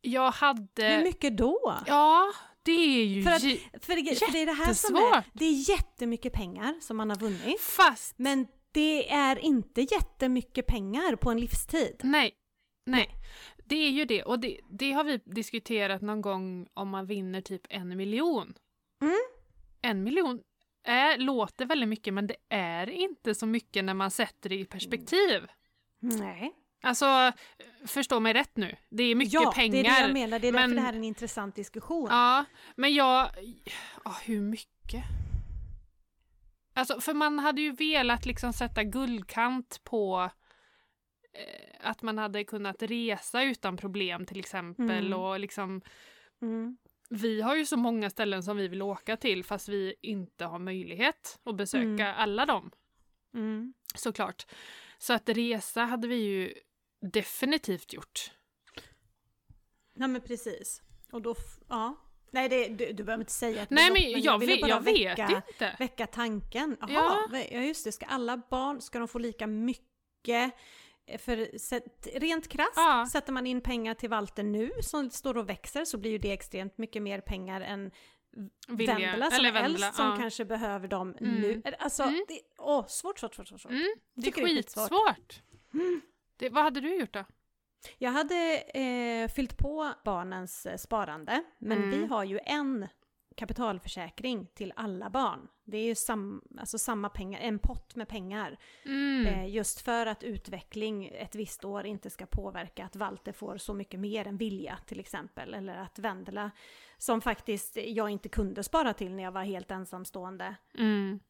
Jag hade... Hur mycket då? Ja, det är ju... För att- För det, för det är det här som är, Jättesvårt. det är jättemycket pengar som man har vunnit. Fast... Men det är inte jättemycket pengar på en livstid. Nej. Nej. Det är ju det. Och det, det har vi diskuterat någon gång om man vinner typ en miljon. Mm. En miljon är, låter väldigt mycket men det är inte så mycket när man sätter det i perspektiv. Nej. Alltså, förstå mig rätt nu. Det är mycket ja, pengar. det är det jag menar. Det är därför men- det här är en intressant diskussion. Ja, men jag... Ja, hur mycket? Alltså, för man hade ju velat liksom sätta guldkant på att man hade kunnat resa utan problem till exempel Mm. och liksom Mm. vi har ju så många ställen som vi vill åka till fast vi inte har möjlighet att besöka Mm. alla dem Mm. såklart. Så att resa hade vi ju definitivt gjort. Nej men precis. Och då, ja. Nej det, du, du behöver inte säga ett Nej belopp, men jag, vet, jag vet väcka, inte. väcka tanken. Jaha, Ja. ja. ja just det, ska alla barn, ska de få lika mycket? För rent krasst, Ja. sätter man in pengar till Walter nu som står och växer så blir ju det extremt mycket mer pengar än Vilja- Vendela som eller Vendela, äldst som ja. kanske behöver dem Mm. nu. Alltså, Mm. det, åh, svårt, svårt, svårt, svårt. Mm, det är skitsvårt. Mm. Det, vad hade du gjort då? Jag hade eh, fyllt på barnens eh, sparande, men Mm. vi har ju en kapitalförsäkring till alla barn. Det är ju sam, alltså samma pengar, en pott med pengar. Mm. Eh, just för att utveckling ett visst år inte ska påverka att Walter får så mycket mer än vilja till exempel. Eller att Vendela, som faktiskt jag inte kunde spara till när jag var helt ensamstående, Mm.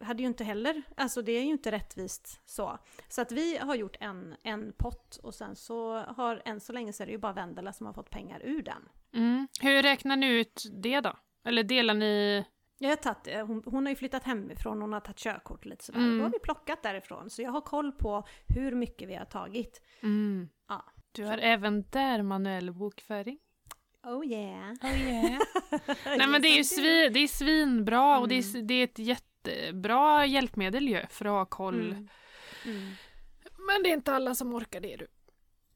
hade ju inte heller, alltså det är ju inte rättvist så. Så att vi har gjort en, en pott och sen så har, än så länge så är det ju bara Vendela som har fått pengar ur den. Mm. Hur räknar ni ut det då? Eller delar ni? Jag har tagit, eh, hon, hon har ju flyttat hemifrån, hon har tagit körkort lite sådär. Mm. Då har vi plockat därifrån, så jag har koll på hur mycket vi har tagit. Mm. Ja. Du har även där manuell bokföring? Oh yeah! Oh yeah. Nej men det är ju svin, det är svinbra och det är, Mm. det är ett jättebra hjälpmedel ju för att ha koll. Mm. Mm. Men det är inte alla som orkar det du.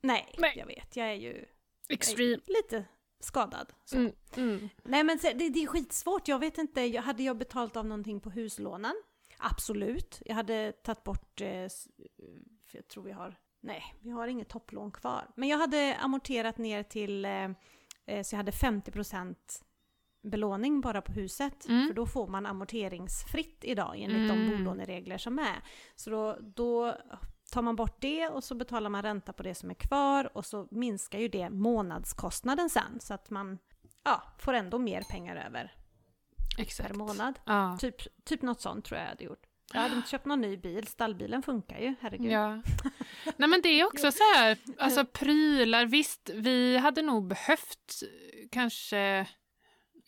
Nej, Nej. jag vet, jag är ju Extreme. lite skadad. Mm. Mm. Nej men det, det är skitsvårt, jag vet inte, jag, hade jag betalt av någonting på huslånen? Absolut. Jag hade tagit bort, eh, för jag tror vi har, nej, vi har inget topplån kvar. Men jag hade amorterat ner till, eh, eh, så jag hade 50% belåning bara på huset. Mm. För då får man amorteringsfritt idag enligt Mm. de bolåneregler som är. Så då, då tar man bort det och så betalar man ränta på det som är kvar och så minskar ju det månadskostnaden sen så att man ja, får ändå mer pengar över per Exakt. månad. Ja. Typ, typ något sånt tror jag jag hade gjort. Jag hade inte köpt någon ny bil, stallbilen funkar ju, herregud. Ja. Nej men det är också så här, alltså prylar, visst vi hade nog behövt eh, kanske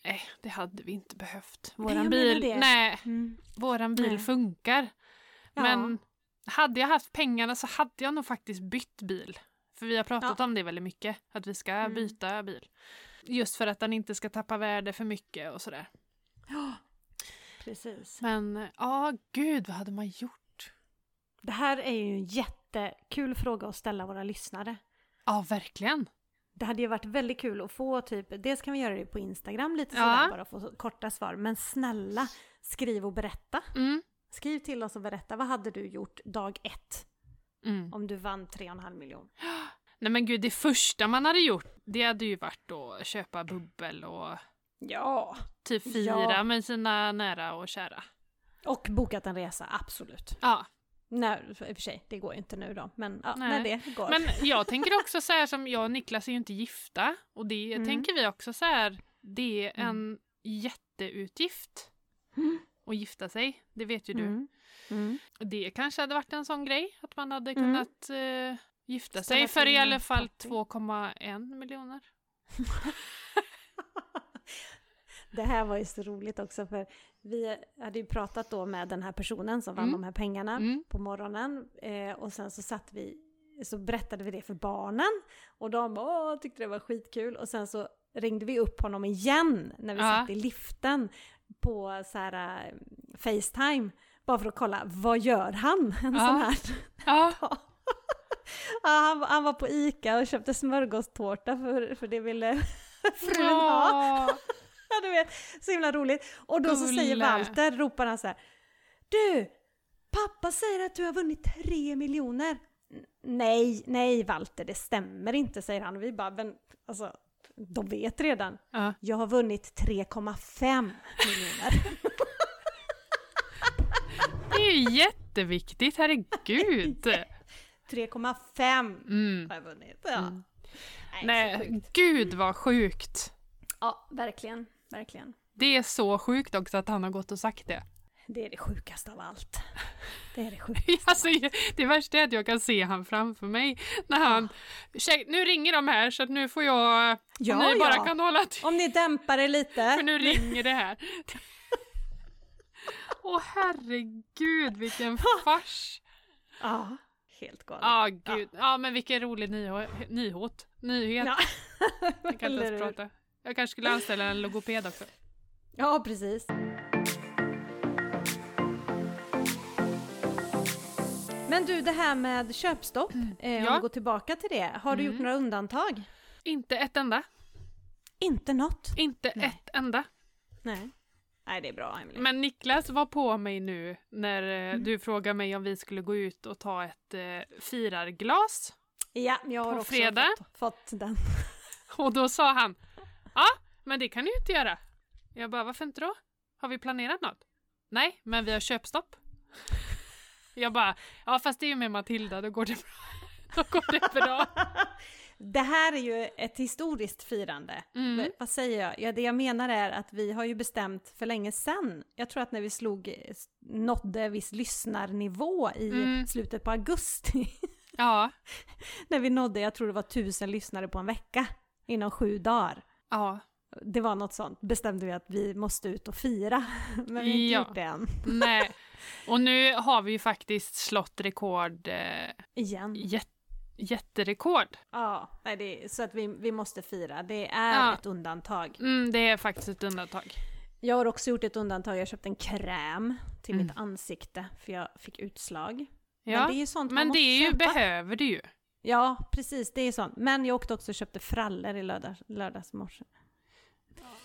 Nej, det hade vi inte behövt. Våran bil, nej, Mm. våran bil Nej. funkar. Ja. Men hade jag haft pengarna så hade jag nog faktiskt bytt bil. För vi har pratat om det väldigt mycket, att vi ska Mm. byta bil. Just för att den inte ska tappa värde för mycket och sådär. Ja, precis. Men ja, gud vad hade man gjort? Det här är ju en jättekul fråga att ställa våra lyssnare. Ja, verkligen. Det hade ju varit väldigt kul att få typ, dels kan vi göra det på Instagram lite Ja. sådär bara få korta svar. Men snälla, skriv och berätta. Mm. Skriv till oss och berätta, vad hade du gjort dag ett Mm. om du vann 3,5 miljon? Nej men gud, det första man hade gjort, det hade ju varit att köpa bubbel och Ja! typ fira Ja. med sina nära och kära. Och bokat en resa, absolut. Ja, Nej, i och för sig, det går ju inte nu då. Men ja, Nej. när det går. Men jag tänker också så här som jag och Niklas är ju inte gifta och det Mm. tänker vi också så här, det är en Mm. jätteutgift Att gifta sig, det vet ju du. Mm. Mm. Det kanske hade varit en sån grej, att man hade Mm. kunnat eh, gifta Ställa sig för i alla fall party. 2,1 miljoner. Det här var ju så roligt också för vi hade ju pratat då med den här personen som vann Mm. de här pengarna Mm. på morgonen eh, och sen så satt vi så berättade vi det för barnen och de Åh, tyckte det var skitkul och sen så ringde vi upp honom igen när vi Ja. satt i liften på så här eh, Facetime bara för att kolla vad gör han en Ja. sån här Ja, dag. ja, han, var- han var på Ica och köpte smörgåstårta för, för det ville frun ha. ja. Du vet, så himla roligt. Och då så säger Gulle. Walter, ropar han så här. Du, pappa säger att du har vunnit tre miljoner. "N- Nej, nej Walter, det stämmer inte, säger han. Och vi bara, men alltså, de vet redan. ja. Jag har vunnit 3,5 miljoner. Det är ju jätteviktigt, herregud. 3,5 Mm. har jag vunnit. Ja. Mm. Nej, Nej, gud vad sjukt. Ja, verkligen, verkligen. Det är så sjukt också att han har gått och sagt det. Det är det sjukaste av allt. Det är det sjukaste. Alltså, det värsta är att jag kan se han framför mig när han... Tjej, nu ringer de här så att nu får jag... Ja, om ni bara ja. kan hålla tyst, Om ni dämpar er lite. för nu ringer det här. Åh herregud vilken fars! Ja, helt galet. Ja, gud. Ja, men vilken rolig nyhot. Nyhet. Ja. Jag kan inte ens prata. Jag kanske skulle anställa en logoped också. Ja, precis. Men du, det här med köpstopp, eh, om Ja. vi går tillbaka till det. Har du Mm. gjort några undantag? Inte ett enda. Inte något? Inte Nej. ett enda. Nej. Nej, det är bra Emelie. Men Niklas var på mig nu när eh, Mm. du frågade mig om vi skulle gå ut och ta ett eh, firarglas. ja, jag har på också fredag. Fått, fått den. Och då sa han Ja, men det kan du ju inte göra. Jag bara, varför inte då? Har vi planerat något? Nej, men vi har köpstopp. Jag bara, ja fast det är ju med Matilda, då går det bra. Då går det bra. Det här är ju ett historiskt firande. Mm. Vad säger jag? Ja, det jag menar är att vi har ju bestämt för länge sedan. Jag tror att när vi slog, nådde viss lyssnarnivå i Mm. slutet på augusti. Ja, när vi nådde, jag tror det var tusen lyssnare på en vecka. Inom sju dagar. ja, Det var något sånt. Bestämde vi att vi måste ut och fira. Men vi har inte Ja. gjort det än. nej. Och nu har vi ju faktiskt slått rekord, eh, Igen. jät- jätterekord. Ja, nej, det är, så att vi, vi måste fira. Det är Ja. ett undantag. Mm, det är faktiskt ett undantag. Jag har också gjort ett undantag. Jag köpte en kräm till Mm. mitt ansikte för jag fick utslag. Ja, Men det är ju sånt man måste ju, köpa. behöver du ju. Ja, precis. Det är sånt. Men jag åkte också och köpte frallor i lördags, lördags morse.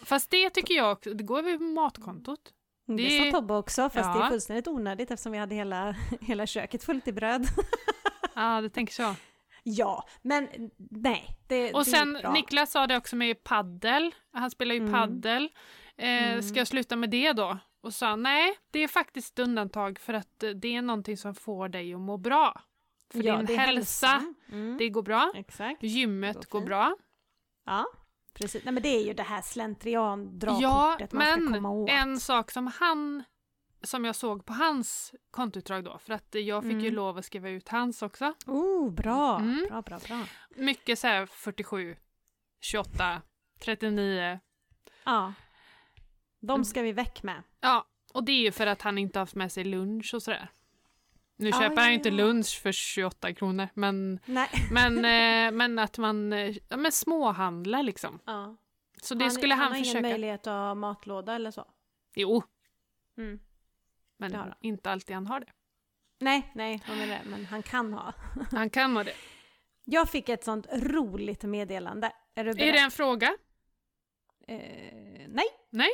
Fast det tycker jag också, det går över matkontot. Det, Det- sa Tobbe också, fast det Ja. är fullständigt onödigt eftersom vi hade hela, hela köket fullt i bröd. Ja, det tänker så. ja, men nej. Det, Och det sen är bra. Niklas sa det också med paddel. Han spelar ju Mm. paddel. Eh, Mm. Ska jag sluta med det då? Och sa nej, det är faktiskt ett undantag för att eh, det är någonting som får dig att må bra. För ja, din det hälsa. Mm. det går bra. Exakt. Gymmet går går bra. Ja, precis. Nej men det är ju det här slentrian Ja, man ska men komma åt. en sak som han som jag såg på hans kontoutdrag då, för att jag fick ju Mm. lov att skriva ut hans också. Oh, bra. Mm. Bra, bra, bra. Mycket så här 47, 28, 39. Ja. De ska vi väck med. Ja, och det är ju för att han inte haft med sig lunch och sådär. Nu köper ja, han ju inte lunch för 28 kronor, men, Nej. men, eh, men att man eh, ja, men småhandlar liksom. Ja. Så det skulle han, han har försöka. ingen möjlighet att ha matlåda eller så? Jo, Mm. men han. inte alltid han har det. Nej, nej, vad menar det? Men han kan ha. Han kan ha det. Jag fick ett sånt roligt meddelande. Är du beredd? Är det en fråga? Eh, nej, Nej,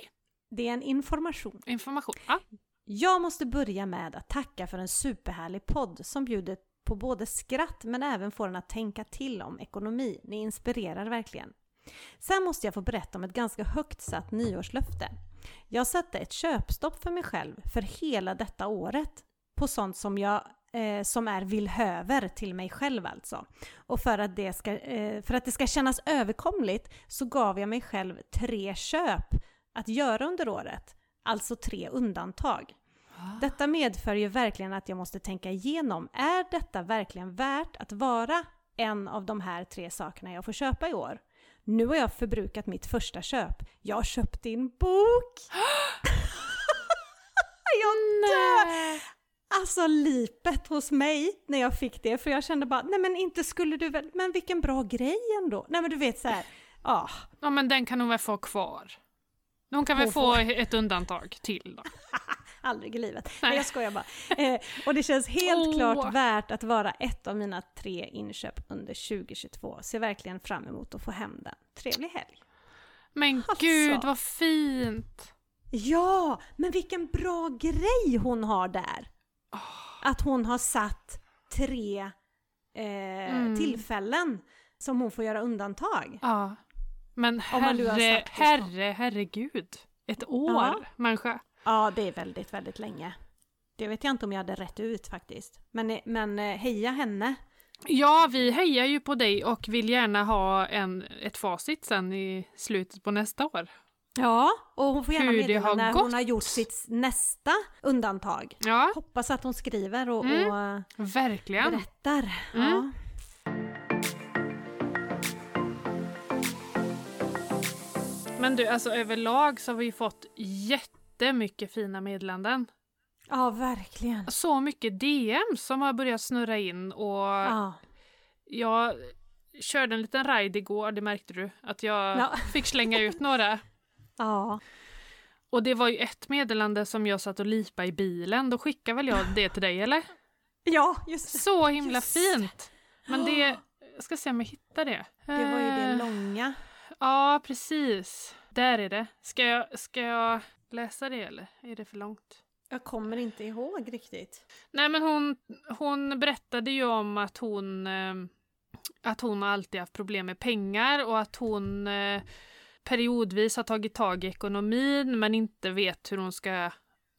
det är en information. information. Ja. Jag måste börja med att tacka för en superhärlig podd som bjuder på både skratt men även får en att tänka till om ekonomi. Ni inspirerar verkligen. Sen måste jag få berätta om ett ganska högt satt nyårslöfte. Jag satte ett köpstopp för mig själv för hela detta året på sånt som jag eh, som är villhöver till mig själv alltså. Och för att, det ska, eh, för att det ska kännas överkomligt så gav jag mig själv tre köp att göra under året, alltså tre undantag. Detta medför ju verkligen att jag måste tänka igenom, är detta verkligen värt att vara en av de här tre sakerna jag får köpa i år? Nu har jag förbrukat mitt första köp. Jag har köpt din bok! jag dör! Alltså lipet hos mig när jag fick det, för jag kände bara, nej men inte skulle du väl, men vilken bra grej ändå. Nej men du vet så här, ah, Ja men den kan hon väl få kvar. Hon kan väl Hon få ett undantag till då. aldrig i livet. Nej. Nej jag skojar bara. Eh, och det känns helt Åh. klart värt att vara ett av mina tre inköp under 2022. Ser verkligen fram emot att få hem den. Trevlig helg! Men Alltså. gud vad fint! Ja, men vilken bra grej hon har där! Att hon har satt tre eh, Mm. tillfällen som hon får göra undantag. Ja. Men herre, herre, herregud. Ett år Ja. människa. Ja, det är väldigt, väldigt länge. Det vet jag inte om jag hade rätt ut faktiskt. Men, men eh, heja henne! Ja, vi hejar ju på dig och vill gärna ha en, ett facit sen i slutet på nästa år. Ja, och hon får gärna meddela när gått. hon har gjort sitt nästa undantag. Ja, Hoppas att hon skriver och, Mm. och eh, verkligen. berättar. Mm. Ja. Men du, alltså överlag så har vi fått jättemycket fina meddelanden. ja, verkligen. Så mycket DM som har börjat snurra in och Ja. jag körde en liten ride igår, det märkte du, att jag Ja. fick slänga ut några. ja. Och det var ju ett meddelande som jag satt och lipa i bilen, då skickar väl jag det till dig eller? Ja, just det. Så himla Just fint! Men det, jag ska se om jag hittar det. Det var ju det långa. Ja, precis. Där är det. Ska jag, ska jag läsa det eller är det för långt? Jag kommer inte ihåg riktigt. Nej men hon, hon berättade ju om att hon, eh, att hon alltid haft problem med pengar och att hon eh, periodvis har tagit tag i ekonomin men inte vet hur hon ska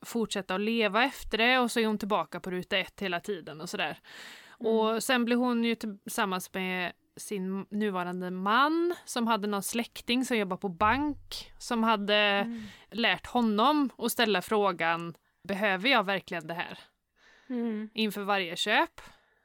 fortsätta att leva efter det och så är hon tillbaka på ruta ett hela tiden och sådär. Och sen blev hon ju tillsammans med sin nuvarande man som hade någon släkting som jobbar på bank som hade Mm. lärt honom att ställa frågan Behöver jag verkligen det här? Mm. inför varje köp.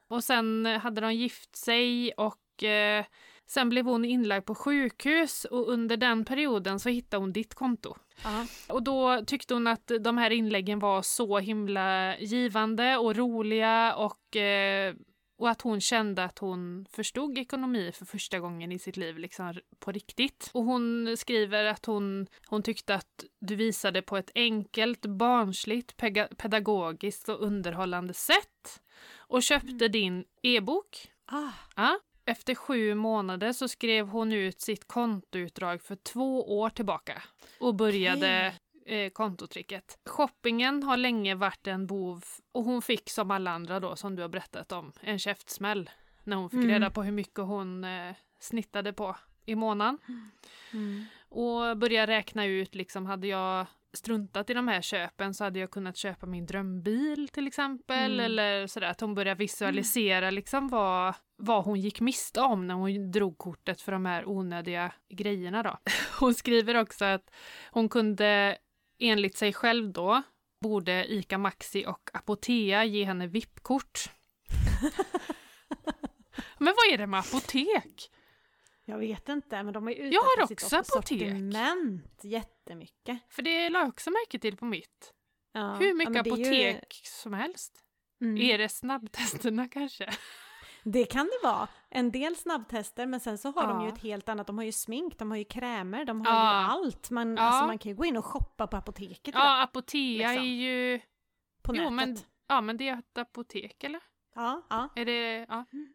Och sen eh, hade de gift sig och eh, sen blev hon inlagd på sjukhus och under den perioden så hittade hon ditt konto. Ja. Och då tyckte hon att de här inläggen var så himla givande och roliga och, eh, och att hon kände att hon förstod ekonomi för första gången i sitt liv liksom på riktigt. Och hon skriver att hon, hon tyckte att du visade på ett enkelt, barnsligt, pedagogiskt och underhållande sätt och köpte din e-bok Ah. Ja. Efter sju månader så skrev hon ut sitt kontoutdrag för två år tillbaka och började eh, kontotricket. Shoppingen har länge varit en bov och hon fick som alla andra då som du har berättat om en käftsmäll när hon fick Mm. reda på hur mycket hon eh, snittade på i månaden Mm. och började räkna ut liksom hade jag struntat i de här köpen så hade jag kunnat köpa min drömbil till exempel Mm. eller sådär att hon började visualisera liksom vad, vad hon gick miste om när hon drog kortet för de här onödiga grejerna då. Hon skriver också att hon kunde enligt sig själv då borde ICA Maxi och Apotea ge henne VIP-kort. Men vad är det med apotek? Jag vet inte, men de har ju Jag har också apotek. sortiment jättemycket. För det la jag också märke till på mitt. Ja. Hur ja, mycket det är ju- apotek som helst. Mm. Är det snabbtesterna kanske? Det kan det vara. En del snabbtester, men sen så har de ju Ja. ett helt annat. De har ju smink, de har ju krämer, de har Ja. ju allt. Man, Ja. alltså, man kan ju gå in och shoppa på apoteket Ja, Apotea liksom. är ju... på jo, nätet. men, ja, men det är ett apotek, eller? Ja, ja. Är det... Ja. Mm.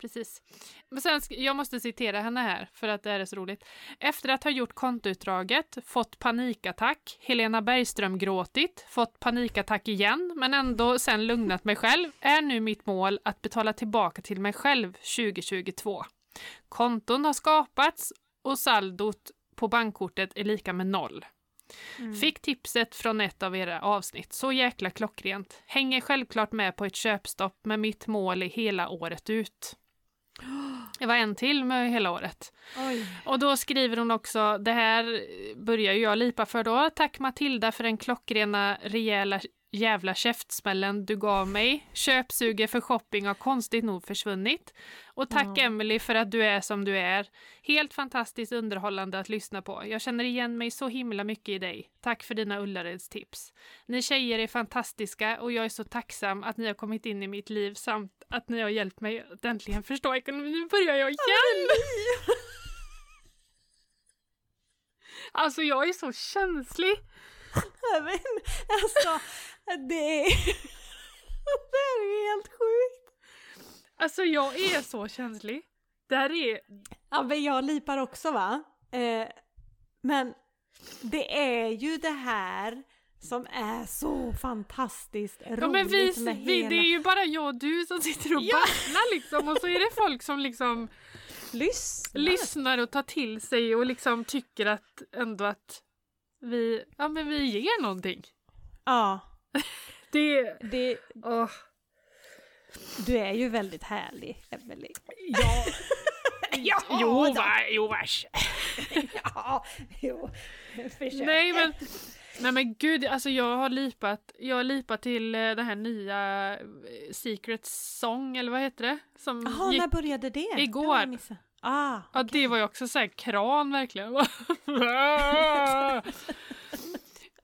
Precis. Men sen, jag måste citera henne här, för att det här är så roligt. Efter att ha gjort kontoutdraget, fått panikattack, Helena Bergström gråtit, fått panikattack igen, men ändå sen lugnat mig själv, är nu mitt mål att betala tillbaka till mig själv 2022. Konton har skapats och saldot på bankkortet är lika med noll. Mm. Fick tipset från ett av era avsnitt, så jäkla klockrent. Hänger självklart med på ett köpstopp med mitt mål är hela året ut. Det var en till med hela året. Oj. Och då skriver hon också, det här börjar ju jag lipa för då. Tack Matilda för den klockrena rejäla jävla käftsmällen du gav mig. Köpsuger för shopping har konstigt nog försvunnit. Och tack Ja. Emily för att du är som du är. Helt fantastiskt underhållande att lyssna på. Jag känner igen mig så himla mycket i dig. Tack för dina Ullareds tips. Ni tjejer är fantastiska och jag är så tacksam att ni har kommit in i mitt liv samt att ni har hjälpt mig att äntligen förstå ekonomin. Nu börjar jag igen! Alltså jag är så känslig. Nej, Men alltså, det är... det är helt sjukt. Alltså jag är så känslig. Det här är... Ja, men jag lipar också va? Eh, men det är ju det här som är så fantastiskt roligt Ja men vi, med vi, hela... det är ju bara jag och du som sitter och Ja. babblar liksom och så är det folk som liksom Lyssna! lyssnar och tar till sig och liksom tycker att ändå att vi, ja men vi ger någonting. Ja, Det, det, åh, du är ju väldigt härlig, Emelie. ja. Ja, jo, då. va, jo vars. Ja, jo. Försök. Nej men, nej men gud, alltså jag har lipat, jag har lipat till eh, den här nya eh, Secret Song eller vad heter det? Jaha, när började det? Igår. Det. Ah, ja det var ju också såhär kran verkligen.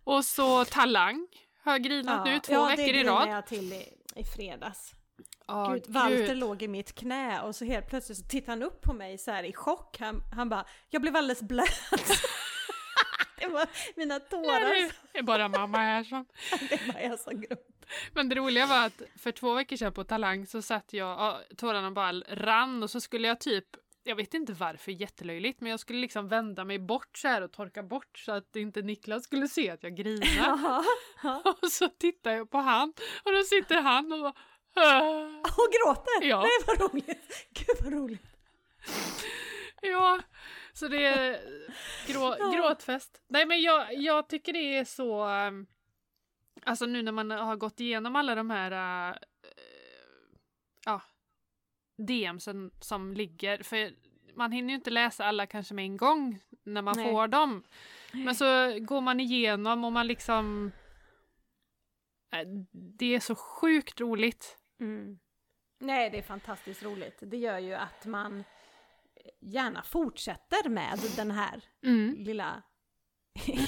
Och så Talang har jag grinat nu två ja, veckor det i rad. jag till i, i fredags. Ja, Gud, Walter låg i mitt knä och så helt plötsligt så tittade han upp på mig så här i chock. Han, han bara, jag blev alldeles blöt. det var mina tårar. Det är bara mamma här som... Det var jag som grät. Men det roliga var att för två veckor sedan på Talang så satt jag, ja, tårarna bara rann och så skulle jag typ jag vet inte varför, jättelöjligt, men jag skulle liksom vända mig bort så här och torka bort så att inte Niklas skulle se att jag grinar. Och så tittar jag på han och då sitter han och bara "Äh." Och gråter! Ja. Nej vad roligt! Gud vad roligt! Ja, så det är grå, gråtfest. Nej men jag, jag tycker det är så, um, alltså nu när man har gått igenom alla de här, ja, DMsen som ligger, för man hinner ju inte läsa alla kanske med en gång när man Nej. får dem. Men så går man igenom och man liksom, äh, det är så sjukt roligt. Mm. Nej, det är fantastiskt roligt. Det gör ju att man gärna fortsätter med den här Mm. lilla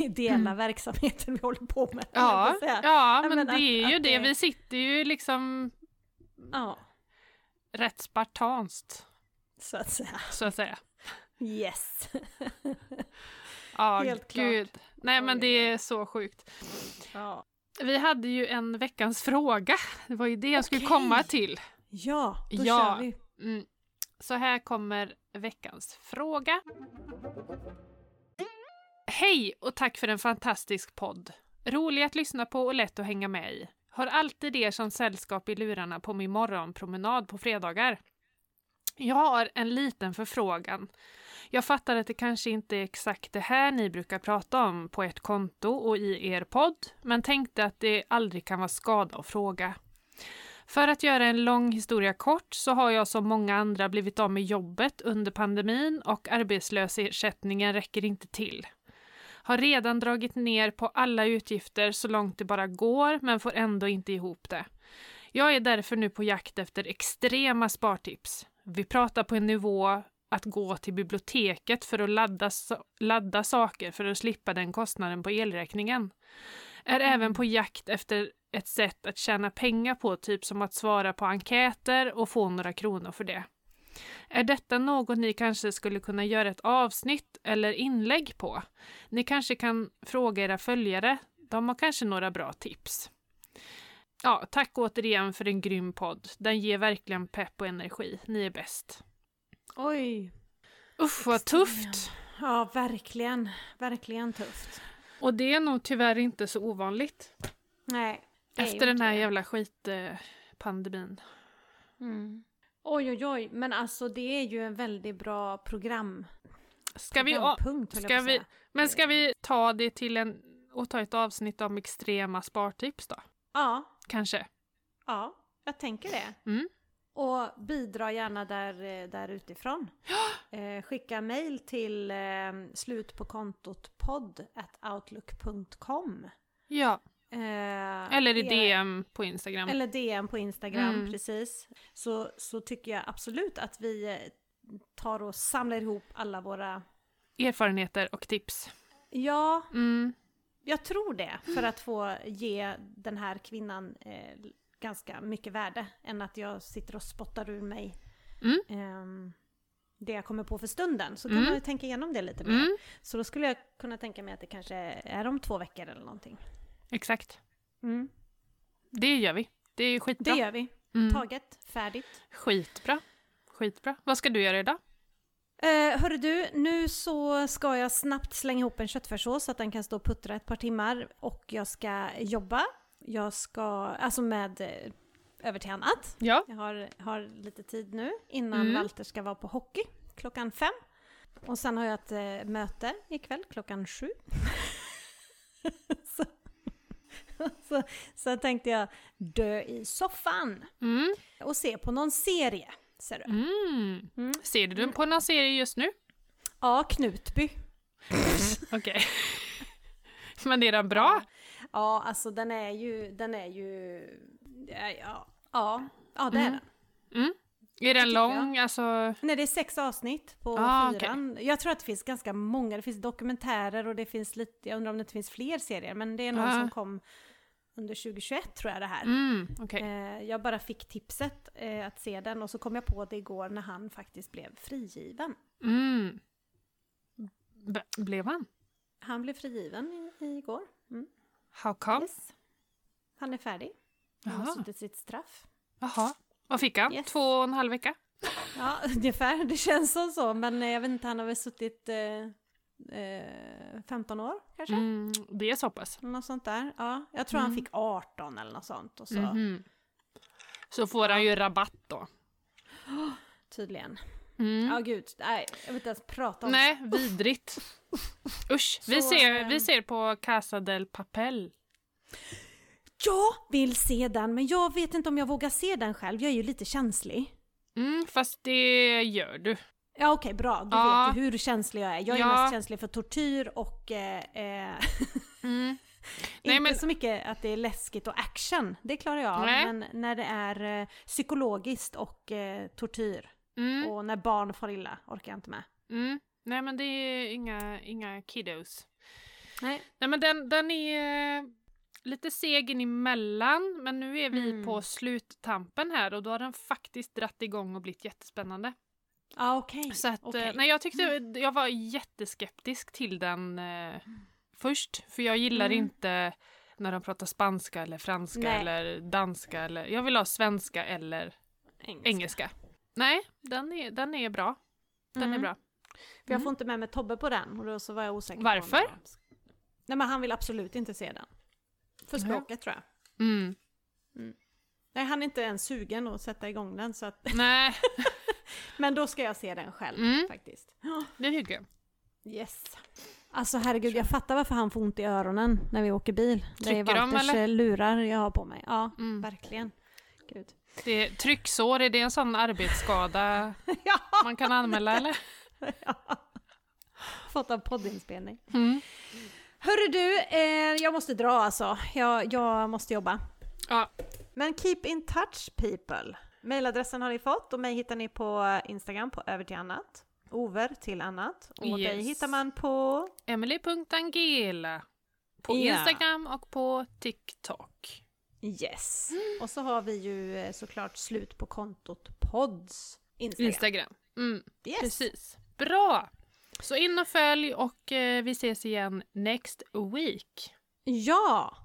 ideella verksamheten vi håller på med. Ja, ja, men men det att- är ju det. det- Vi sitter ju liksom ja, rätt spartanskt, så att säga. så att säga. Yes! Ja, Helt klart. gud. Nej, men det är så sjukt. Ja, Vi hade ju en veckans fråga. Det var ju det jag skulle Okej. komma till. ja då Ja. kör vi. Mm. Så här kommer veckans fråga. Hej och tack för en fantastisk podd. Rolig att lyssna på och lätt att hänga med i. Har alltid er som sällskap i lurarna på min morgonpromenad på fredagar. Jag har en liten förfrågan. Jag fattar att det kanske inte är exakt det här ni brukar prata om på ert konto och i er podd, men tänkte att det aldrig kan vara skada att fråga. För att göra en lång historia kort så har jag som många andra blivit av med jobbet under pandemin och arbetslöshetsersättningen räcker inte till. Har redan dragit ner på alla utgifter så långt det bara går men får ändå inte ihop det. Jag är därför nu på jakt efter extrema spartips. Vi pratar på en nivå att gå till biblioteket för att ladda, ladda saker för att slippa den kostnaden på elräkningen. Är även på jakt efter ett sätt att tjäna pengar på, typ som att svara på enkäter och få några kronor för det. Är detta något ni kanske skulle kunna göra ett avsnitt eller inlägg på? Ni kanske kan fråga era följare. De har kanske några bra tips. Ja, tack återigen för en grym podd. Den ger verkligen pepp och energi. Ni är bäst. Oj! Uff, vad tufft! Ja, verkligen. Verkligen tufft. Och det är nog tyvärr inte så ovanligt. Nej. Efter den här det. jävla skitpandemin. Mm. Oj, oj, oj. Men alltså det är ju en väldigt bra program. Ska vi, jag ska vi, men ska vi ta det till en och ta ett avsnitt om extrema spartips då. Ja, Kanske. ja, jag tänker det. Mm. Och bidra gärna där, eh, där utifrån. Eh, skicka mail till eh, slutpåkontot outlook.com Ja, eh, eller i DM på Instagram. Eller DM på Instagram, Mm. precis. Så, så tycker jag absolut att vi eh, tar och samlar ihop alla våra... Erfarenheter och tips. Ja, Mm. jag tror det. För att få ge den här kvinnan eh, ganska mycket värde. Än att jag sitter och spottar ur mig Mm. ehm, det jag kommer på för stunden. Så kan Mm. man ju tänka igenom det lite mer. Mm. Så då skulle jag kunna tänka mig att det kanske är om två veckor eller någonting. Exakt. Mm. Det gör vi. Det är Det skitbra. gör vi. Mm. Taget, färdigt. Skitbra. Skitbra. Vad ska du göra idag? Eh, hörru du, nu så ska jag snabbt slänga ihop en köttfärssås så att den kan stå och puttra ett par timmar. Och jag ska jobba. Jag ska, alltså med eh, över till annat. Ja. Jag har, har lite tid nu innan Mm. Walter ska vara på hockey klockan fem. Och sen har jag ett eh, möte ikväll klockan sju. så, så, så tänkte jag dö i soffan Mm. och se på någon serie. Ser du? Mm. Mm. Ser du på någon serie just nu? Ja, Knutby. Okej. Men är den bra? Ja, alltså den är ju, den är ju, ja, ja, ja, det är Mm. den. Mm. Är den lång? Alltså... Nej, det är sex avsnitt på Ah, fyran. Jag tror att det finns ganska många, det finns dokumentärer och det finns lite, jag undrar om det inte finns fler serier, men det är någon Ah. som kom under 2021 tror jag det här. Mm, okej. Eh, jag bara fick tipset eh, att se den och så kom jag på det igår när han faktiskt blev frigiven. Mm. Blev han? Han blev frigiven i, igår. Mm. How come? Yes. Han är färdig. Han har Jaha. suttit sitt straff. Jaha. Vad fick han? Yes. Två och en halv vecka? Ja, ungefär. Det känns som så. Men eh, jag vet inte, han har väl suttit eh, eh, 15 år kanske? Mm, det är så pass. Något sånt där. Ja, jag tror han Mm. fick 18 eller något sånt. Och så, Mhm. Så får han ju rabatt då. tydligen. Mm. Ja, gud. Nej, jag vill inte ens prata om Nej, vidrigt. Usch. Vi, Så, ser, eh, vi ser på Casa del Papel. det. Jag vill se den, men jag vet inte om jag vågar se den själv. Jag är ju lite känslig. Mm, fast det gör du. Ja, okej, bra. Du Ja. vet ju hur känslig jag är. Jag är Ja. mest känslig för tortyr och eh, eh, Mm. inte Nej, men- så mycket att det är läskigt och action. Det klarar jag av. Men när det är eh, psykologiskt och eh, tortyr Mm. och när barn får illa orkar jag inte med. Mm. Nej men det är inga, inga kiddos. Nej. Nej men den, den är eh, lite seg emellan men nu är vi Mm. på sluttampen här och då har den faktiskt dratt igång och blivit jättespännande. Ja, okej. Så att, eh, nej jag tyckte, jag var jätteskeptisk till den eh, först för jag gillar Mm. inte när de pratar spanska eller franska Nej. eller danska eller jag vill ha svenska eller Engelska. engelska. Nej, den är, den är bra. Den är Mm. bra. För jag Mm. får inte med mig Tobbe på den och då så var jag osäker Varför? på Nej men han vill absolut inte se den. För språket tror jag. Mm. Nej han är inte ens sugen att sätta igång den så att... Nej, Men då ska jag se den själv Mm. faktiskt. det tycker jag. Yes. Alltså herregud, jag fattar varför han får ont i öronen när vi åker bil. det är Trycker de, Walters eller? eh, lurar jag har på mig. Ja, Mm. verkligen. Gud. Det är trycksår, är det en sån arbetsskada ja! man kan anmäla eller? Fått av poddinspelning. Mm. Hörru du, eh, jag måste dra alltså. Jag, jag måste jobba. Ja, Men keep in touch people. Mailadressen har ni fått och mig hittar ni på Instagram på över till annat. Over till annat. Och dig Yes. hittar man på... Emily.angela på Ja. Instagram och på TikTok. Yes. Och så har vi ju eh, såklart slut på kontot pods Instagram. Instagram. Mm, Yes. Precis. Bra! Så in och följ och eh, vi ses igen next week. Ja!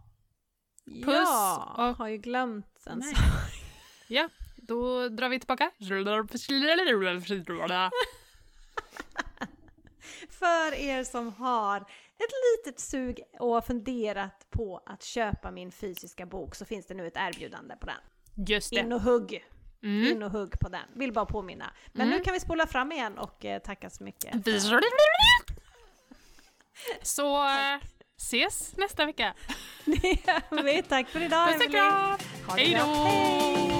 Puss ja, och- har ju glömt en sak. Ja, då drar vi tillbaka. För er som har ett litet sug och har funderat på att köpa min fysiska bok så finns det nu ett erbjudande på den. Just In det. och hugg! Mm. In och hugg på den. Vill bara påminna. Men Mm. nu kan vi spola fram igen och eh, tacka så mycket. För- Så eh, ses nästa vecka. Det gör vi. Tack för idag Puss och kram! Hej då!